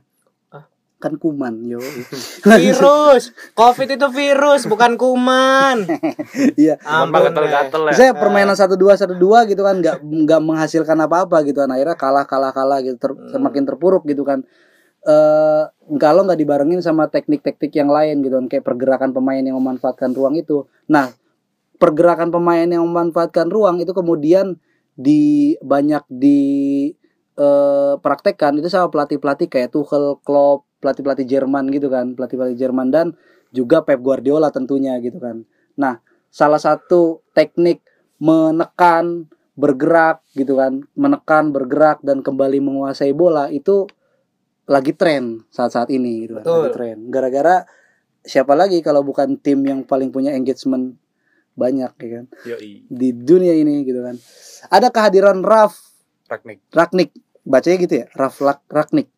Ah. Kan Kuman, yo. Virus. Covid itu virus, bukan kuman. Iya. Cuman Ampun, gatel-gatel ya. Saya permainan satu dua satu dua gitu kan nggak nggak menghasilkan apa-apa gitu kan akhirnya kalah kalah kalah gitu ter- Hmm. semakin terpuruk gitu kan eh kalau nggak dibarengin sama teknik-teknik yang lain gitu kan kayak pergerakan pemain yang memanfaatkan ruang itu nah pergerakan pemain yang memanfaatkan ruang itu kemudian di banyak di eh, praktekkan itu sama pelatih-pelatih kayak Tuchel, Klopp, pelatih-pelatih Jerman gitu kan, pelatih-pelatih Jerman dan juga Pep Guardiola tentunya gitu kan. Nah, salah satu teknik menekan, bergerak gitu kan, menekan, bergerak dan kembali menguasai bola itu lagi tren saat-saat ini gitu kan, Betul. lagi tren. Gara-gara siapa lagi kalau bukan tim yang paling punya engagement banyak ya kan Yoi. di dunia ini gitu kan. Ada kehadiran Raf Praknik. Ragnik, bacanya gitu ya, Raf Ragnik.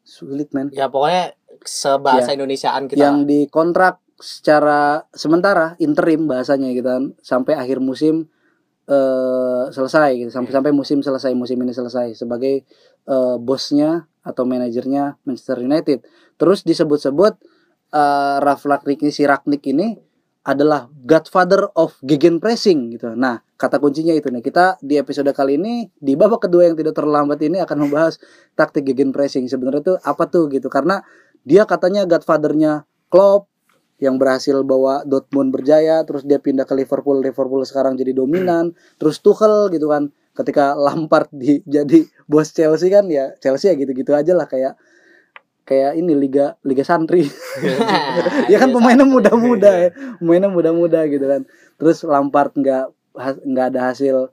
Sulit men. Ya pokoknya sebahasa Ya. Indonesiaan kita. Yang dikontrak secara sementara interim bahasanya gitu kan sampai akhir musim eh selesai gitu sampai sampai musim selesai musim ini selesai sebagai eh, bosnya atau manajernya Manchester United. Terus disebut-sebut eh Ralf Ragnik ini si Ragnik ini adalah godfather of gegenpressing gitu. Nah, kata kuncinya itu nih. Kita di episode kali ini di babak kedua yang tidak terlambat ini akan membahas taktik gegenpressing. Sebenarnya itu apa tuh gitu. Karena dia katanya godfathernya Klopp yang berhasil bawa Dortmund berjaya, terus dia pindah ke Liverpool, Liverpool sekarang jadi dominan, terus Tuchel gitu kan. Ketika Lampard di, jadi bos Chelsea kan ya Chelsea ya gitu-gitu aja lah kayak kayak ini liga liga santri. Ya kan pemainnya muda-muda ya pemainnya muda-muda gitu kan. Terus Lampard nggak nggak ada hasil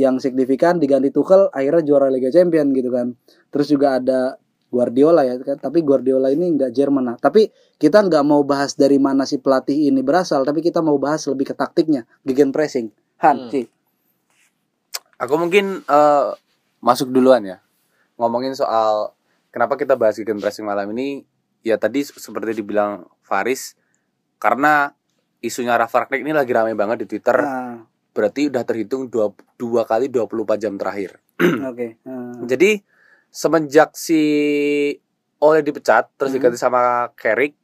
yang signifikan diganti Tuchel akhirnya juara Liga Champion gitu kan. Terus juga ada Guardiola ya kan tapi Guardiola ini nggak Jerman nah tapi kita nggak mau bahas dari mana si pelatih ini berasal tapi kita mau bahas lebih ke taktiknya gegen pressing Han Hmm. Aku mungkin eh, masuk duluan ya. Ngomongin soal kenapa kita bahas gegen pressing malam ini. Ya tadi se- seperti dibilang Faris karena isunya Rafa Ragnik ini lagi rame banget di Twitter. Nah, Berarti udah terhitung dua, dua kali 24 jam terakhir. oke Nah, Jadi semenjak si Ole dipecat terus Hmm. diganti sama Carrick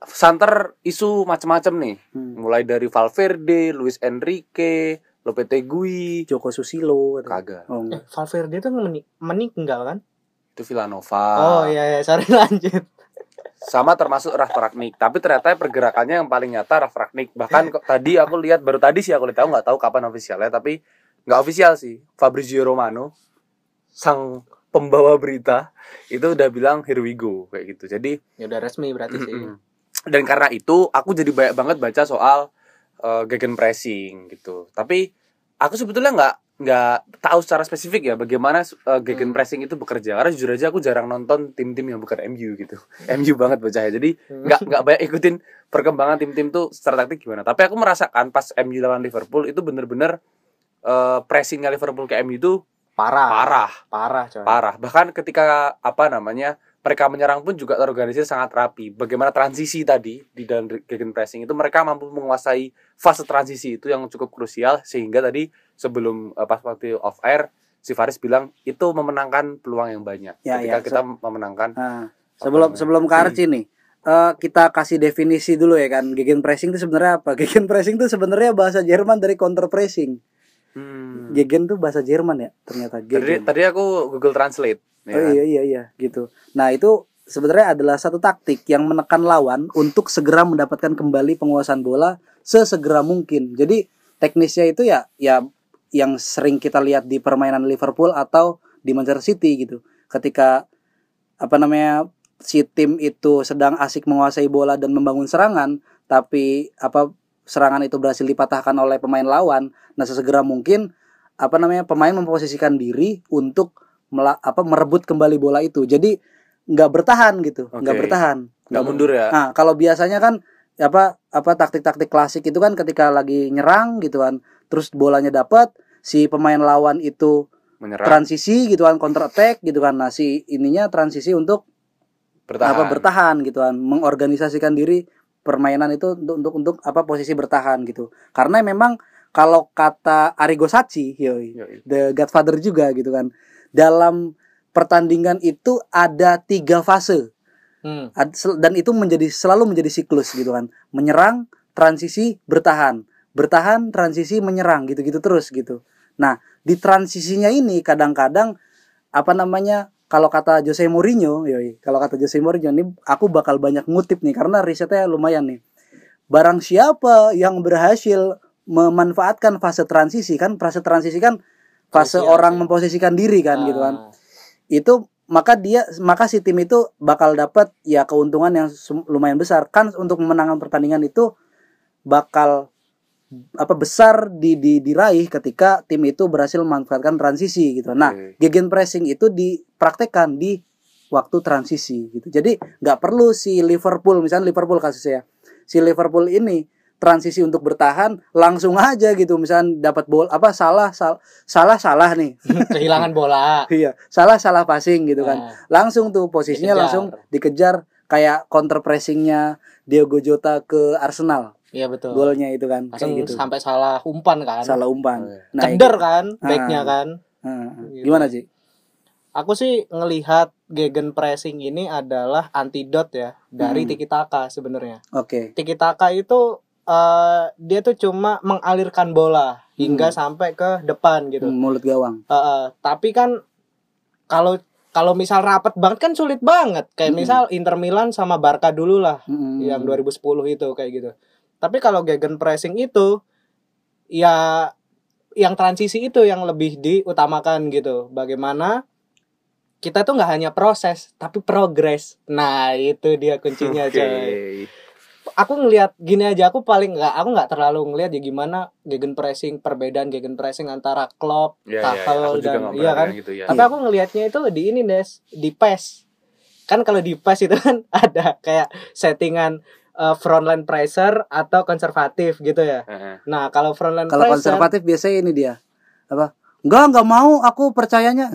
santer isu macam-macam nih. hmm. Mulai dari Valverde, Luis Enrique, Lopetegui, Joko Susilo kagak. oh, Eh, enggak. Valverde tuh menik meninggal kan? Itu Villanova. oh iya iya, sorry lanjut. sama termasuk Raf Ragnik tapi ternyata pergerakannya yang paling nyata Raf Ragnik bahkan kok tadi aku lihat baru tadi sih aku lihat tahu nggak tahu kapan ofisialnya tapi nggak ofisial sih Fabrizio Romano sang pembawa berita itu udah bilang here we go kayak gitu. Jadi Ya udah resmi berarti sih. dan karena itu aku jadi banyak banget baca soal uh, gegen pressing gitu. Tapi aku sebetulnya nggak nggak tahu secara spesifik ya bagaimana uh, gegen pressing itu bekerja. Karena jujur aja aku jarang nonton tim-tim yang bukan MU gitu. MU banget bacanya jadi nggak nggak banyak ikutin perkembangan tim-tim tuh secara taktik gimana. Tapi aku merasakan pas MU lawan Liverpool itu bener-bener uh, pressingnya Liverpool ke MU itu Parah. parah Parah, coy. parah bahkan ketika apa namanya mereka menyerang pun juga terorganisir sangat rapi bagaimana transisi tadi di dalam gegen pressing itu mereka mampu menguasai fase transisi itu yang cukup krusial sehingga tadi sebelum eh, pas waktu off air si Faris bilang itu memenangkan peluang yang banyak Ya, ketika ya. kita memenangkan Nah, sebelum namanya? sebelum ke Archie nih, eh, kita kasih definisi dulu ya kan. Gegen pressing itu sebenarnya apa? Gegen pressing itu sebenarnya bahasa Jerman dari counter pressing. Hmm. Gegen tuh bahasa Jerman ya ternyata. tadi Gegen. tadi aku Google Translate ya Oh kan? iya iya iya gitu. Nah, itu sebenarnya adalah satu taktik yang menekan lawan untuk segera mendapatkan kembali penguasaan bola sesegera mungkin. Jadi teknisnya itu ya ya yang sering kita lihat di permainan Liverpool atau di Manchester City gitu. Ketika apa namanya si tim itu sedang asik menguasai bola dan membangun serangan, tapi apa serangan itu berhasil dipatahkan oleh pemain lawan. Nah, sesegera mungkin apa namanya pemain memposisikan diri untuk mela- apa merebut kembali bola itu. Jadi nggak bertahan gitu, nggak Oke. bertahan. nggak mundur ya Nah, kalau biasanya kan apa apa taktik-taktik klasik itu kan ketika lagi nyerang gitu kan, terus bolanya dapat, si pemain lawan itu menyerang transisi gitu kan, counter attack gitu kan. Nah, si ininya transisi untuk bertahan apa bertahan gitu kan, mengorganisasikan diri permainan itu untuk untuk untuk apa posisi bertahan gitu. Karena memang kalau kata Arrigo Sacchi, yoi, Yoi. The Godfather juga gitu kan. Dalam pertandingan itu ada tiga fase Hmm. Dan itu menjadi selalu menjadi siklus gitu kan. Menyerang, transisi, bertahan, bertahan, transisi, menyerang gitu-gitu terus gitu. Nah di transisinya ini kadang-kadang apa namanya kalau kata Jose Mourinho, yoi, kalau kata Jose Mourinho ini aku bakal banyak ngutip nih karena risetnya lumayan nih. Barang siapa yang berhasil memanfaatkan fase transisi kan fase transisi kan fase orang ya. memposisikan diri kan gitu kan Ah. itu maka dia maka si tim itu bakal dapat ya keuntungan yang lumayan besar kan untuk memenangkan pertandingan itu bakal apa besar di, di diraih ketika tim itu berhasil memanfaatkan transisi gitu. Nah, gegen pressing itu dipraktekkan di waktu transisi gitu. Jadi nggak perlu si Liverpool misalnya Liverpool kasusnya si Liverpool ini transisi untuk bertahan langsung aja gitu. Misalnya dapat bola apa salah sal- salah salah nih. Kehilangan bola. Iya salah salah passing gitu kan. Nah, langsung tuh posisinya Dikejar. langsung dikejar kayak counter pressingnya Diogo Jota ke Arsenal iya betul golnya itu kan langsung kayak gitu sampai salah umpan kan salah umpan nah, ceder gitu. kan backnya Ah. kan Heeh. Gitu. gimana sih aku sih ngelihat gegen pressing ini adalah antidot ya dari Hmm. tiki taka sebenarnya oke tiki taka itu eh, dia tuh cuma mengalirkan bola hingga sampai ke depan gitu Hmm, mulut gawang Eh, eh, tapi kan kalau kalau misal rapat banget kan sulit banget kayak Mm-mm. misal Inter Milan sama Barca dulu lah Mm-mm. yang 2010 itu kayak gitu. Tapi kalau gegen pressing itu ya yang transisi itu yang lebih diutamakan gitu. Bagaimana kita tuh nggak hanya proses tapi progres. Nah, itu dia kuncinya Oke. coy. Aku ngelihat gini aja aku paling nggak aku nggak terlalu ngelihat ya gimana gegen pressing perbedaan gegen pressing antara Klopp, ya. Tuchel Aku juga dan iya kan. gitu ya. Tapi aku ngelihatnya itu di ini Des, di PES. Kan kalau di PES itu kan ada kayak settingan uh, frontline pressure atau konservatif gitu ya. Heeh. Nah, kalau frontline kalau konservatif biasanya ini dia apa enggak enggak mau aku percayanya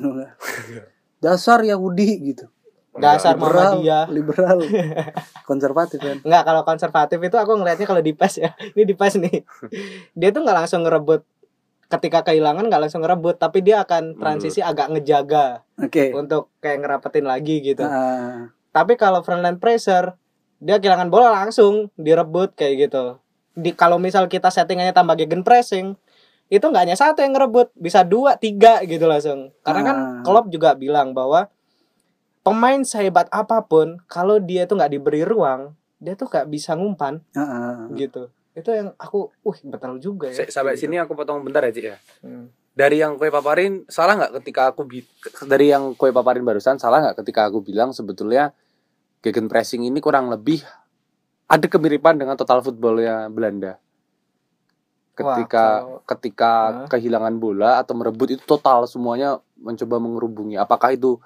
dasar Yahudi gitu dasar liberal Muhammadiyah. liberal konservatif kan Enggak, kalau konservatif itu aku ngelihatnya kalau di PES ya. Ini di PES nih. Dia tuh nggak langsung ngerebut ketika kehilangan nggak langsung ngerebut, tapi dia akan transisi agak ngejaga oke untuk kayak ngerapetin lagi gitu. Ah, Tapi kalau frontline pressure, dia kehilangan bola langsung direbut kayak gitu. Di kalau misal kita settingannya tambah gegen pressing, itu nggak hanya satu yang ngerebut, bisa dua, tiga gitu langsung. Karena kan Ah. Klopp juga bilang bahwa pemain sehebat apa pun, kalau dia tuh nggak diberi ruang, dia tuh nggak bisa ngumpan ah. gitu. Itu yang aku, uh betul juga ya. Sampai Gitu. sini aku potong bentar ya, Cik ya. Hmm. Dari yang kue paparin salah nggak ketika aku dari yang kue paparin barusan salah nggak ketika aku bilang sebetulnya gegen pressing ini kurang lebih ada kemiripan dengan total footballnya Belanda. Ketika Wah, kalau- ketika Hah? kehilangan bola atau merebut itu total semuanya mencoba mengerubungi. Apakah itu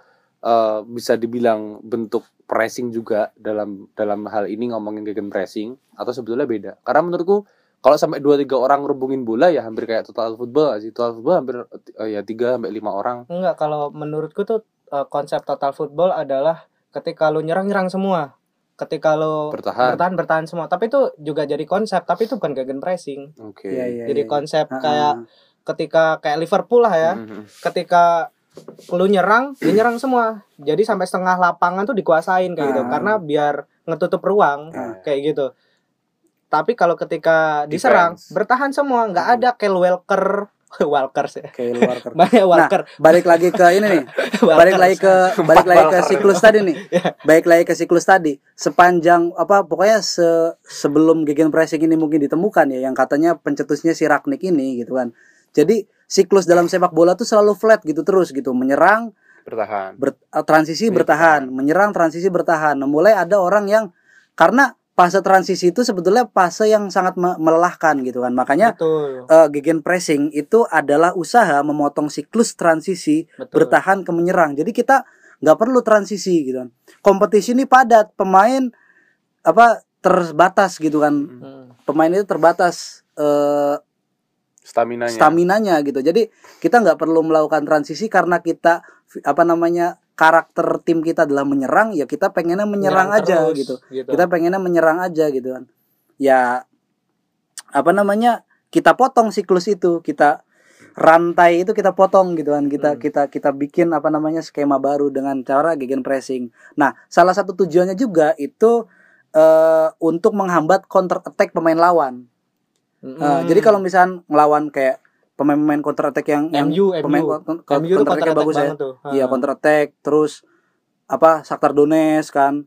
eh, bisa dibilang bentuk pressing juga dalam dalam hal ini ngomongin gegen pressing atau sebetulnya beda? Karena menurutku kalau sampai dua tiga orang ngerubungin bola ya hampir kayak total football sih. Total football hampir eh, ya tiga sampai lima orang. Enggak, kalau menurutku tuh eh, konsep total football adalah ketika lu nyerang-nyerang semua. Ketika lu Bertahan. bertahan bertahan semua. Tapi itu juga jadi konsep, tapi itu bukan gegen pressing. Oke. Iya, iya, jadi iya. konsep kayak ah. ketika kayak Liverpool lah ya. Mhm. Ketika lu nyerang, dia nyerang semua. Jadi sampai setengah lapangan tuh dikuasain kayak gitu Ah. karena biar ngetutup ruang Ah. kayak gitu. Tapi kalau ketika diserang, Defense. bertahan semua, nggak ada Kyle Walker, Walker sih. Kayak luar ker- Banyak Walker. balik lagi ke ini nih Walker. balik lagi ke balik lagi ke Walker. siklus tadi nih balik lagi ke siklus tadi sepanjang apa pokoknya se sebelum gegen pressing ini mungkin ditemukan ya yang katanya pencetusnya si Ragnik ini gitu kan jadi siklus dalam sepak bola tuh selalu flat gitu terus gitu menyerang Bertahan. ber- eh, transisi Iya, bertahan, menyerang transisi bertahan. Nah, mulai ada orang yang karena fase transisi itu sebetulnya fase yang sangat me- melelahkan gitu kan. Makanya Betul. eh, gegen pressing itu adalah usaha memotong siklus transisi Betul. bertahan ke menyerang. Jadi kita nggak perlu transisi gitu kan. Kompetisi ini padat, pemain apa terbatas gitu kan. Hmm. Pemain itu terbatas eh, Stamina-nya. staminanya gitu. Jadi kita nggak perlu melakukan transisi karena kita apa namanya karakter tim kita adalah menyerang ya kita pengennya menyerang, aja terus, gitu gitu. kita pengennya menyerang aja gitu kan ya apa namanya kita potong siklus itu kita rantai itu kita potong gitu kan kita Hmm. kita kita bikin apa namanya skema baru dengan cara gegen pressing nah salah satu tujuannya juga itu eh, untuk menghambat counter attack pemain lawan Mm-mm. Eh, jadi kalau misal ngelawan kayak pemain-pemain counter attack yang, yang MU, pemain MU. counter MU itu attack counter bagus ya iya counter attack terus apa Shakhtar Donetsk kan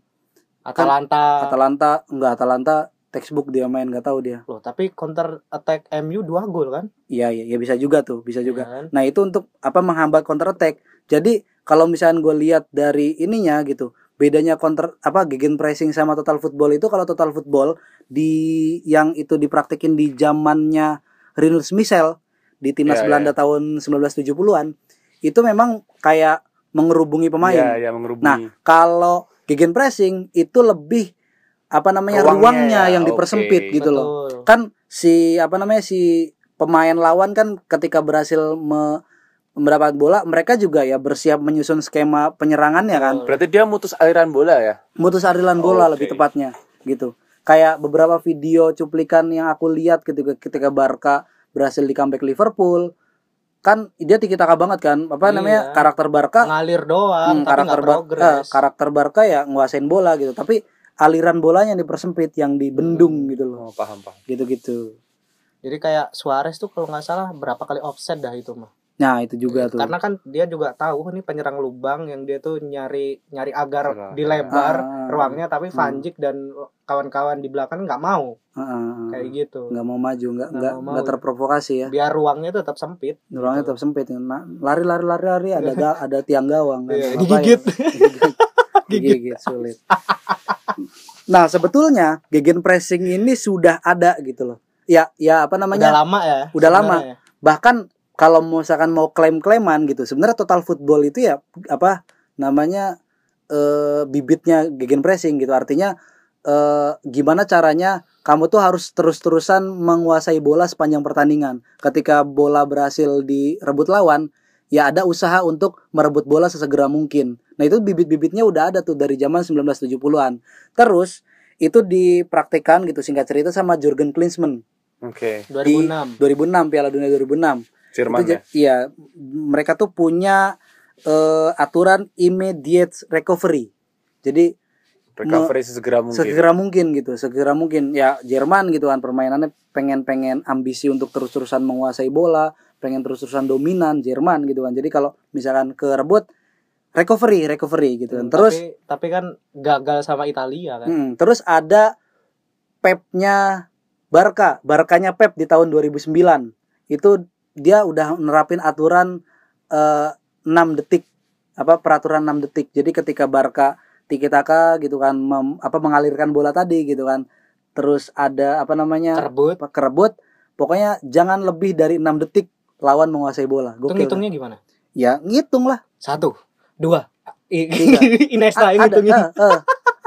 Atalanta. Atalanta enggak Atalanta textbook dia main nggak tahu dia Loh, tapi counter attack MU dua gol kan? iya iya ya bisa juga tuh bisa juga Iya kan? nah itu untuk apa menghambat counter attack jadi kalau misalnya gue lihat dari ininya gitu bedanya counter apa gegen pressing sama total football itu kalau total football di yang itu dipraktekin di zamannya Rinus Michel di timnas Iya, Belanda tahun 1970-an itu memang kayak mengerubungi pemain Iya, ya mengerubungi. Nah, kalau gegen pressing itu lebih apa namanya Ruangnya ruangnya, ya, yang dipersempit gitu loh Betul. kan si apa namanya si pemain lawan kan ketika berhasil me- mendapat bola mereka juga ya bersiap menyusun skema penyerangannya kan Berarti dia mutus aliran bola ya? mutus aliran bola Oke. lebih tepatnya gitu kayak beberapa video cuplikan yang aku lihat ketika ketika Barca berhasil di comeback Liverpool kan dia tiki taka banget kan apa Iya. namanya karakter Barca ngalir doang, Hmm, tapi karakter nggak Bar- progres. eh, karakter Barca ya nguasain bola gitu tapi aliran bolanya yang dipersempit yang dibendung Hmm. gitu loh Oh, paham, paham. gitu-gitu Jadi kayak Suarez tuh kalau nggak salah berapa kali offset dah itu mah. Nah itu juga tuh Karena kan dia juga tahu nih penyerang lubang yang dia tuh nyari nyari agar Salah. dilebar Ah, ruangnya tapi Hmm. Van Dijk dan kawan-kawan di belakang nggak mau Heeh. kayak gitu. nggak mau maju nggak Nggak nggak terprovokasi ya Biar ruangnya tetap sempit. ruangnya Gitu. tetap sempit Nah, lari lari lari lari ada ga- ada tiang gawang kan. Iya, digigit. digigit digigit sulit nah sebetulnya gegen pressing ini sudah ada gitu loh ya ya apa Udah namanya lama ya. Udah lama. sebenarnya. bahkan kalau misalkan mau klaim-klaiman gitu sebenarnya total football itu ya apa namanya eh, bibitnya gegen pressing gitu. Artinya eh, gimana caranya kamu tuh harus terus-terusan menguasai bola sepanjang pertandingan. Ketika bola berhasil direbut lawan ya ada usaha untuk merebut bola sesegera mungkin. Nah itu bibit-bibitnya udah ada tuh dari zaman 1970-an terus itu dipraktekkan gitu singkat cerita sama Jurgen Klinsmann. Oke. 2006. 2006 Piala Dunia 2006 Jerman itu ya. iya mereka tuh punya eh, aturan immediate recovery jadi Recovery sesegera mungkin. segera mungkin gitu segera mungkin ya Jerman gitu kan permainannya pengen-pengen ambisi untuk terus-terusan menguasai bola pengen terus-terusan dominan Jerman gitu kan jadi kalau misalkan kerebut recovery recovery gitu kan terus tapi, tapi kan gagal sama Italia kan. Hmm, terus ada Pepnya Barca, Barkanya Pep di tahun 2009. Itu dia udah nerapin aturan eh, 6 detik apa peraturan 6 detik. Jadi ketika Barca tiki taka gitu kan mem- apa mengalirkan bola tadi gitu kan. Terus ada apa namanya? Kerebut. kerebut. Pokoknya jangan lebih dari 6 detik lawan menguasai bola. Gokil. hitungnya gimana? Ya, ngitung lah. Satu, dua. I- Tiga. Iniesta A- ini eh, eh.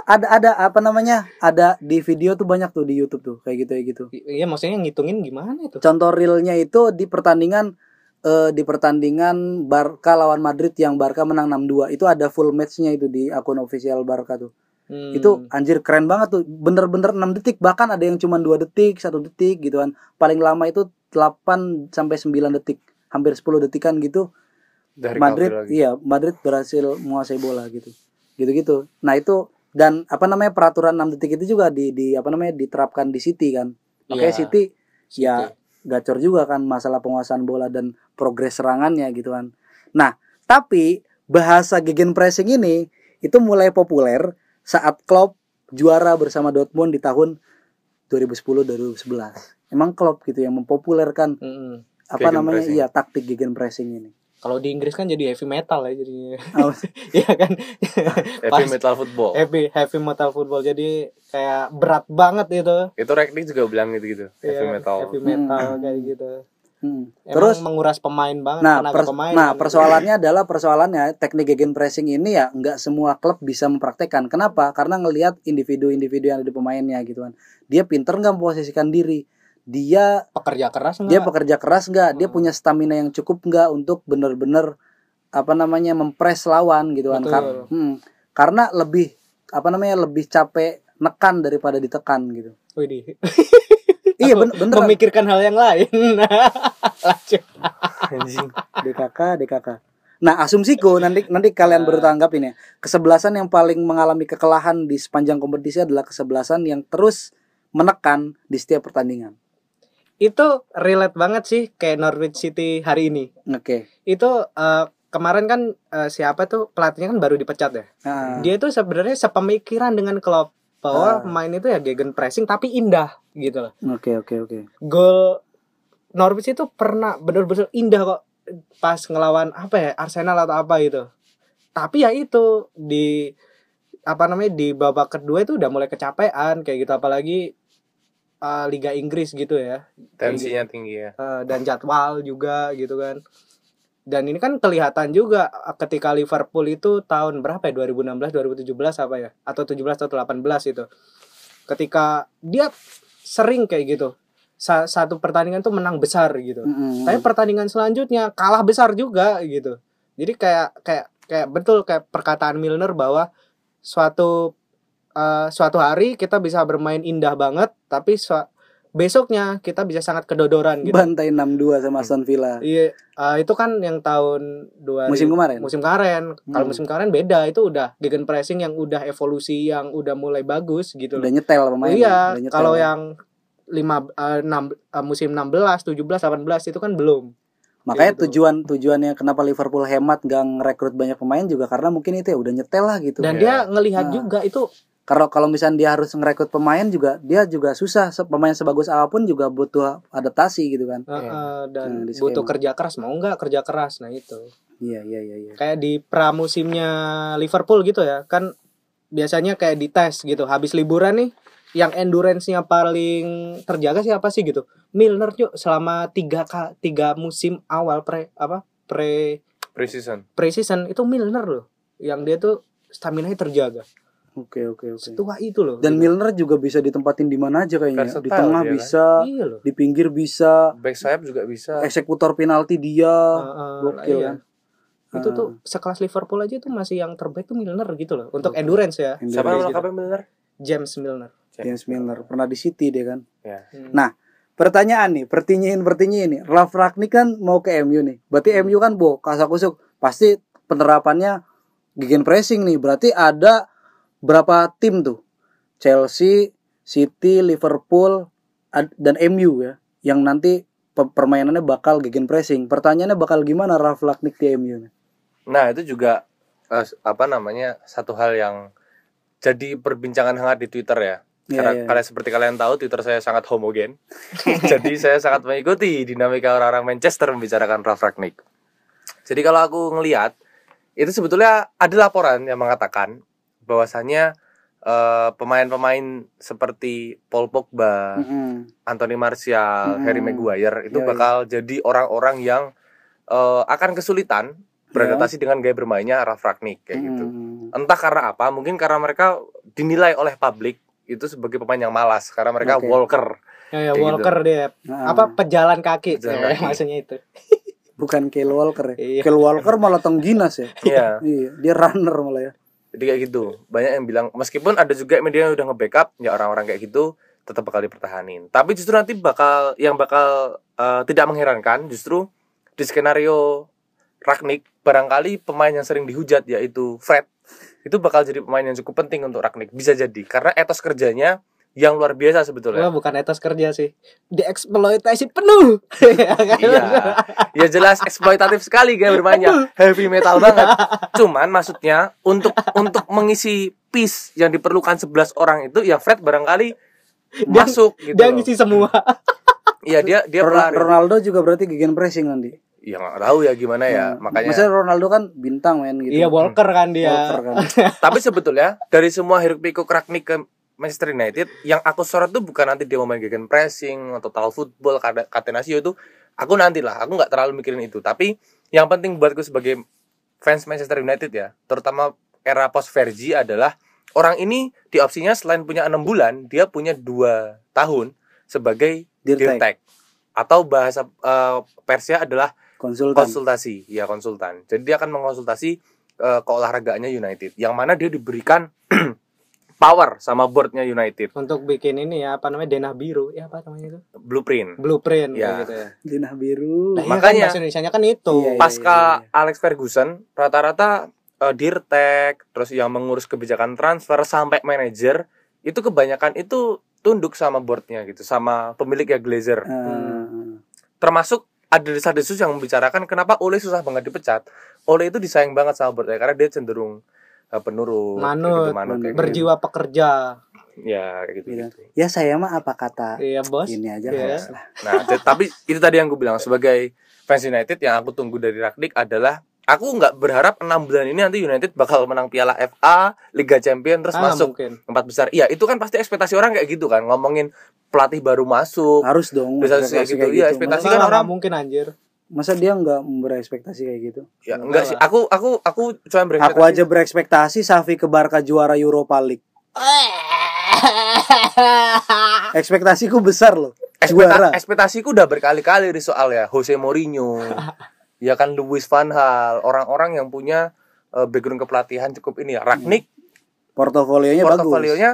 Ada ada apa namanya? Ada di video tuh banyak tuh di YouTube tuh kayak gitu kayak gitu. Iya maksudnya ngitungin gimana itu? Contoh realnya itu di pertandingan eh, di pertandingan Barca lawan Madrid yang Barca menang 6-2 itu ada full matchnya itu di akun official Barca tuh. Hmm. Itu anjir keren banget tuh. Bener-bener 6 detik bahkan ada yang cuma 2 detik, satu detik gitu kan. Paling lama itu 8 sampai 9 detik. Hampir 10 detikan gitu. Dari Madrid iya Madrid berhasil menguasai bola gitu gitu-gitu nah itu dan apa namanya peraturan 6 detik itu juga di di apa namanya diterapkan di City kan Makanya Iya, City ya City. gacor juga kan masalah penguasaan bola dan progres serangannya gitu kan nah tapi bahasa gegen pressing ini itu mulai populer saat Klopp juara bersama Dortmund di tahun 2010 2011 emang Klopp gitu yang mempopulerkan Mm-mm. apa Gegen namanya pressing. iya taktik gegen pressing ini Kalau di Inggris kan jadi heavy metal ya jadinya. Oh, Iya kan? Heavy metal football. heavy heavy metal football jadi kayak berat banget itu. Itu Reknik juga bilang gitu gitu. Heavy Iya, metal. Heavy metal Hmm. kayak gitu. hmm. Emang terus menguras pemain banget Nah, pers- pemain. nah kan. persoalannya adalah persoalannya teknik gegen pressing ini ya nggak semua klub bisa mempraktekkan. Kenapa? Karena ngelihat individu-individu yang ada di pemainnya gitu kan. Dia pinter nggak memposisikan diri. Dia pekerja keras dia enggak? pekerja keras nggak? Dia Hmm. punya stamina yang cukup nggak untuk bener-bener apa namanya mempres lawan gitu kan Betul. Kar- hmm, karena lebih apa namanya lebih capek nekan daripada ditekan gitu Widih. iya Aku ben bener Memikirkan hal yang lain. Lanjut. Anjing. DKK DKK nah asumsiku nanti nanti kalian baru tanggap ini ya. kesebelasan yang paling mengalami kekalahan di sepanjang kompetisi adalah kesebelasan yang terus menekan di setiap pertandingan Itu relate banget sih kayak Norwich City hari ini. oke Itu eh, kemarin kan eh, siapa tuh pelatihnya kan baru dipecat ya. Nah, Dia itu sebenarnya sepemikiran dengan Klopp bahwa Ah. pemain itu ya gegen pressing tapi indah gitu loh. oke oke oke Gol Norwich itu pernah bener-bener indah kok pas ngelawan apa ya Arsenal atau apa gitu. Tapi ya itu di apa namanya di babak kedua itu udah mulai kecapean kayak gitu apalagi eh, Liga Inggris gitu ya. Tensinya tinggi ya. Eh, dan jadwal juga gitu kan. Dan ini kan kelihatan juga eh, ketika Liverpool itu tahun berapa ya 2016 2017 apa ya atau 17 atau 18 itu. Ketika dia sering kayak gitu. Sa- satu pertandingan tuh menang besar gitu. Mm-mm. Tapi pertandingan selanjutnya kalah besar juga gitu. Jadi kayak kayak kayak betul kayak perkataan Milner bahwa suatu eh, suatu hari kita bisa bermain indah banget tapi besoknya kita bisa sangat kedodoran gitu. bantai 6-2 sama Aston Villa Iya, eh, itu kan yang tahun 2000 musim kemarin musim kemarin. Kalau Hmm. musim kemarin beda, itu udah gegen pressing yang udah evolusi yang udah mulai bagus gitu udah nyetel pemain Iya, kalau yang 5 eh, enam- eh, musim 16, 17, 18 itu kan belum. makanya gitu. tujuan tujuannya kenapa Liverpool hemat gak ngerekrut banyak pemain juga karena mungkin itu ya udah nyetel lah gitu Dan Iya. dia ngelihat Nah. juga itu kalau kalau misalnya dia harus ngerekrut pemain juga dia juga susah pemain sebagus apa pun juga butuh adaptasi gitu kan eh, eh, dan Hmm, di butuh kerja keras mau nggak kerja keras. Nah, itu. iya iya iya iya Kayak di pramusimnya Liverpool gitu ya. Kan biasanya kayak dites gitu. Habis liburan nih yang endurance-nya paling terjaga siapa sih gitu? Milner yuk selama tiga ka, tiga musim awal pre apa pre Precision. pre-season itu Milner loh yang dia tuh stamina nya terjaga oke oke oke setua itu loh dan gitu. Milner juga bisa ditempatin di mana aja kayaknya Versatile di tengah dia kan. bisa iya loh di pinggir bisa Back sayap juga bisa. eksekutor penalti dia Heeh, gokil iya. kan itu tuh sekelas Liverpool aja tuh masih yang terbaik tuh Milner gitu loh untuk endurance ya Endurance Siapa nama gitu. bener? James Milner James Milner pernah di City dia kan Ya. Hmm. Nah, pertanyaan nih, pertinyiin pertinyiin nih. Ralf Ragnik kan mau ke MU nih. Berarti MU kan bo kasakusuk pasti penerapannya gegen pressing nih. Berarti ada berapa tim tuh? Chelsea, City, Liverpool dan MU ya yang nanti pe- permainannya bakal gegen pressing. Pertanyaannya bakal gimana Ralf Ragnik di MU? Nah, itu juga eh, apa namanya? satu hal yang jadi perbincangan hangat di Twitter ya. Iya, Karena iya. kalian seperti kalian tahu Twitter saya sangat homogen. Jadi saya sangat mengikuti dinamika orang-orang Manchester membicarakan Ralf Ragnik. Jadi kalau aku ngelihat itu sebetulnya ada laporan yang mengatakan bahwasannya eh, pemain-pemain seperti Paul Pogba, Mm-mm. Anthony Martial, Hmm. Harry Maguire itu Iya, bakal jadi orang-orang yang eh, akan kesulitan beradaptasi dengan gaya bermainnya Ralf Ragnik kayak gitu. Mm-mm. Entah karena apa, mungkin karena mereka dinilai oleh publik itu sebagai pemain yang malas karena mereka Oke. walker. ya, ya Kayak Walker dia Nah, apa pejalan kaki, Pejalan Ya, kaki. maksudnya itu bukan Kyle Walker ya. Iya. Kyle Walker malah tengginas ya. Iya, Iya, dia runner malah ya. Jadi kayak gitu. Banyak yang bilang meskipun ada juga media yang udah nge-backup ya orang-orang kayak gitu tetap bakal dipertahanin. Tapi justru nanti bakal yang bakal eh, tidak mengherankan justru di skenario Ragnik barangkali pemain yang sering dihujat yaitu Fred itu bakal jadi pemain yang cukup penting untuk Ragnik bisa jadi karena etos kerjanya yang luar biasa sebetulnya. Wah, bukan etos kerja sih dieksploitasi penuh Iya, ya jelas eksploitatif sekali gaya bermainnya, heavy metal banget. Cuman maksudnya untuk untuk mengisi piece yang diperlukan 11 orang itu ya Fred barangkali Dia- masuk gitu. dia ngisi semua Iya dia dia Ronaldo, pelari. Ronaldo juga berarti gegen pressing nanti. Ya nggak tahu ya gimana ya. Hmm. Makanya Maksudnya Ronaldo kan bintang men gitu. iya Walker kan dia Walker kan. tapi sebetulnya dari semua hiruk pikuk Ragnik ke Manchester United yang aku sorot tuh bukan nanti dia mau main gegen pressing atau total football kate- catenaccio itu aku nanti lah aku nggak terlalu mikirin itu tapi yang penting buatku sebagai fans Manchester United ya terutama era post Fergie adalah orang ini di opsinya selain punya enam bulan dia punya dua tahun sebagai Dirtek. atau bahasa eh, Persia adalah konsultan. konsultasi, ya konsultan. Jadi dia akan mengonsultasi eh, keolahragaannya United, yang mana dia diberikan power sama boardnya United, Untuk bikin ini ya apa namanya denah biru. Ya apa namanya itu? blueprint. Blueprint Ya. gitu ya. Dinah biru. Nah, iya Makanya- kan bahasa Indonesianya kan itu. Iya, iya. Pasca Alex Ferguson, rata-rata eh, dirtek, terus yang mengurus kebijakan transfer sampai manajer itu kebanyakan itu tunduk sama boardnya gitu, sama pemiliknya Glazer. Eh, termasuk ada desas-desus yang membicarakan kenapa Ole susah banget dipecat. Ole itu disayang banget sama Bert karena dia cenderung uh, penurut, Manut, gitu, manut, kayak gitu. Berjiwa pekerja. Ya, kayak gitu. Iya. gitu. ya saya mah apa kata Iya, Bos. ini aja. Mas lah. Nah, t- tapi itu tadi yang gue bilang sebagai fans United yang aku tunggu dari Ragnik adalah aku nggak berharap enam bulan ini nanti United bakal menang Piala FA, Liga Champions terus Ah, masuk mungkin. empat besar. Iya, itu kan pasti ekspektasi orang kayak gitu kan, ngomongin pelatih baru masuk. Harus dong Bisa kayak gitu. Iya, gitu. ekspektasi kan orang- mungkin anjir. Masa dia nggak berekspektasi kayak gitu? Ya, Enggak enggak sih. lah. Aku aku aku cuma berekspektasi. Aku aja berekspektasi Safi ke Barca juara Europa League. Ekspektasiku besar loh. Ekspekta Juara. ekspektasiku udah berkali-kali di soal ya Jose Mourinho ya kan Luis van Gaal orang-orang yang punya eh, background kepelatihan cukup ini ya Ragnik Portofolionya bagus. portofolionya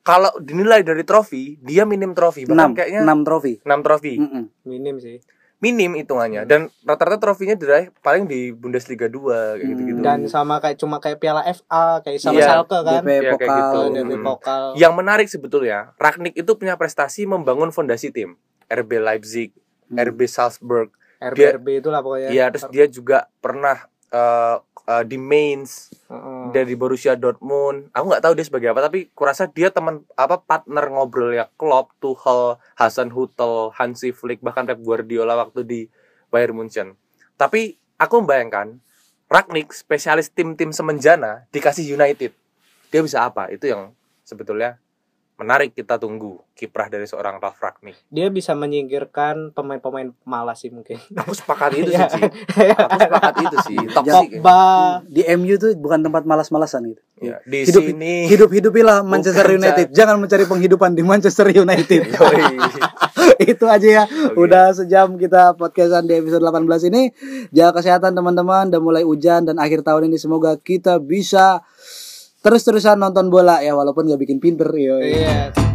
kalau dinilai dari trofi dia minim trofi bahkan 6 kayaknya 6 trofi. 6 trofi Mm-mm. Minim sih. Minim hitungannya dan rata-rata trofinya diraih paling di Bundesliga 2 kayak Hmm. gitu-gitu Dan sama kayak cuma kayak Piala FA, kayak sama Iya, Schalke kan. DP Iya, kayak Pokal. gitu. Dari Hmm. pokal. yang menarik sebetulnya Ragnik itu punya prestasi membangun fondasi tim RB Leipzig Hmm. RB Salzburg RBRB itulah pokoknya. Iya, terus dia juga pernah eh, eh, di Mainz Heeh. dari Borussia Dortmund. Aku nggak tahu dia sebagai apa, tapi kurasa dia teman apa partner ngobrol ya Klopp, Tuchel, Hasan Hutel, Hansi Flick, bahkan Pep Guardiola waktu di Bayern Munchen. Tapi aku membayangkan Ragnik spesialis tim-tim semenjana dikasih United. Dia bisa apa? Itu yang sebetulnya menarik kita tunggu kiprah dari seorang Ralf Ragnik. Dia bisa menyingkirkan pemain-pemain malas sih mungkin. Aku sepakat itu sih. Ci. Aku sepakat itu sih. Ya. Pogba. Di MU tuh bukan tempat malas-malasan gitu. Ya, di Hidup- sini Hidup-hidupilah Manchester Bukan, United. Jangan mencari penghidupan di Manchester United. Itu aja ya. Oke. Udah sejam kita podcastan di episode 18 ini. Jaga kesehatan teman-teman. Udah mulai hujan dan akhir tahun ini semoga kita bisa terus-terusan nonton bola ya walaupun nggak bikin pinter ya. Iya.